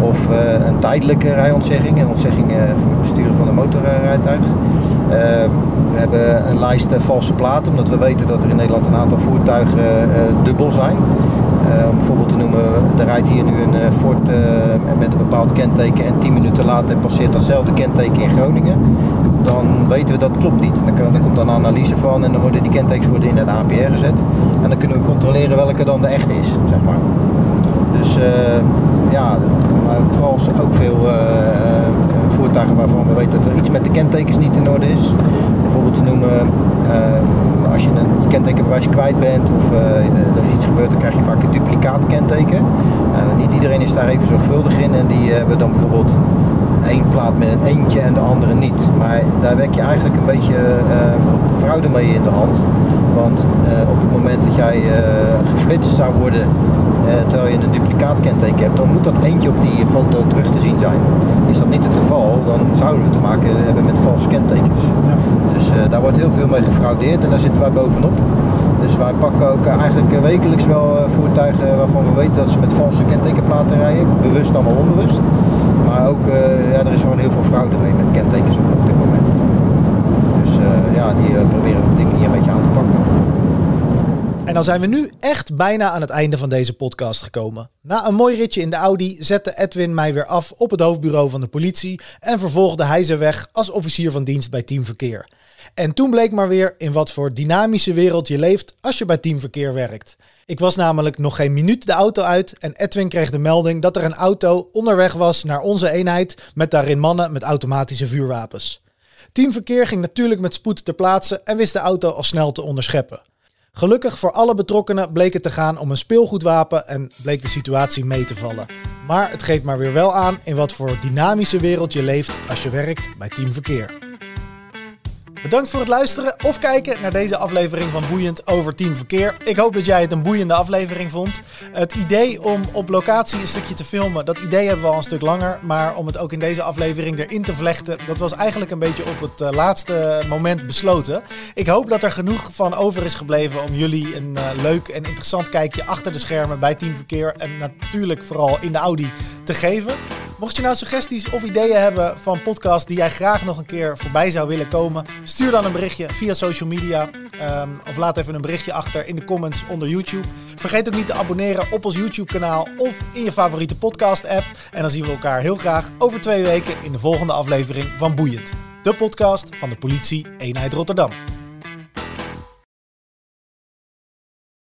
Of een tijdelijke rijontzegging, een ontzegging voor het besturen van een motorrijtuig. we hebben een lijst valse platen, omdat we weten dat er in Nederland een aantal voertuigen dubbel zijn. Om bijvoorbeeld te noemen, er rijdt hier nu een Ford met een bepaald kenteken en 10 minuten later passeert datzelfde kenteken in Groningen, dan weten we dat klopt niet. Dan, dan komt dan een analyse van en dan worden die kentekens worden in het APR gezet. En dan kunnen we controleren welke dan de echte is, zeg maar. Dus ja, vooral ook veel voertuigen waarvan we weten dat er iets met de kentekens niet in orde is. Bijvoorbeeld te noemen, uh, als je een kentekenbewijs kwijt bent of er is iets gebeurd, dan krijg je vaak een duplicaat kenteken. niet iedereen is daar even zorgvuldig in en die hebben dan bijvoorbeeld één plaat met een eentje en de andere niet. Maar daar werk je eigenlijk een beetje fraude mee in de hand. Want op het moment dat jij geflitst zou worden eh, terwijl je een duplicaat kenteken hebt, dan moet dat eentje op die foto terug te zien zijn. Is dat niet het geval, dan zouden we te maken hebben met valse kentekens. Ja. Dus daar wordt heel veel mee gefraudeerd en daar zitten wij bovenop. Dus wij pakken ook eigenlijk wekelijks wel eh, voertuigen waarvan we weten dat ze met valse kentekenplaten rijden. Bewust wel onbewust. Maar ook, ja, er is gewoon heel veel fraude mee met kentekens op, dit moment. Dus ja, die proberen we op die manier een beetje aan te pakken. En dan zijn we nu echt bijna aan het einde van deze podcast gekomen. Na een mooi ritje in de Audi zette Edwin mij weer af op het hoofdbureau van de politie en vervolgde hij zijn weg als officier van dienst bij Team Verkeer. En toen bleek maar weer in wat voor dynamische wereld je leeft als je bij Team Verkeer werkt. Ik was namelijk nog geen minuut de auto uit en Edwin kreeg de melding dat er een auto onderweg was naar onze eenheid met daarin mannen met automatische vuurwapens. Team Verkeer ging natuurlijk met spoed ter plaatse en wist de auto al snel te onderscheppen. Gelukkig voor alle betrokkenen bleek het te gaan om een speelgoedwapen en bleek de situatie mee te vallen. Maar het geeft maar weer wel aan in wat voor dynamische wereld je leeft als je werkt bij Team Verkeer. Bedankt voor het luisteren of kijken naar deze aflevering van Boeiend over Team Verkeer. Ik hoop dat jij het een boeiende aflevering vond. Het idee om op locatie een stukje te filmen, dat idee hebben we al een stuk langer. Maar om het ook in deze aflevering erin te vlechten, dat was eigenlijk een beetje op het eh, laatste moment besloten. Ik hoop dat er genoeg van over is gebleven om jullie een uh, leuk en interessant kijkje achter de schermen bij Team Verkeer en natuurlijk vooral in de Audi te geven. Mocht je nou suggesties of ideeën hebben van podcasts die jij graag nog een keer voorbij zou willen komen, stuur dan een berichtje via social media. Ehm, of laat even een berichtje achter in de comments onder YouTube. Vergeet ook niet te abonneren op ons YouTube-kanaal of in je favoriete podcast-app. En dan zien we elkaar heel graag over twee weken in de volgende aflevering van Boeiend. De podcast van de politie Eenheid Rotterdam.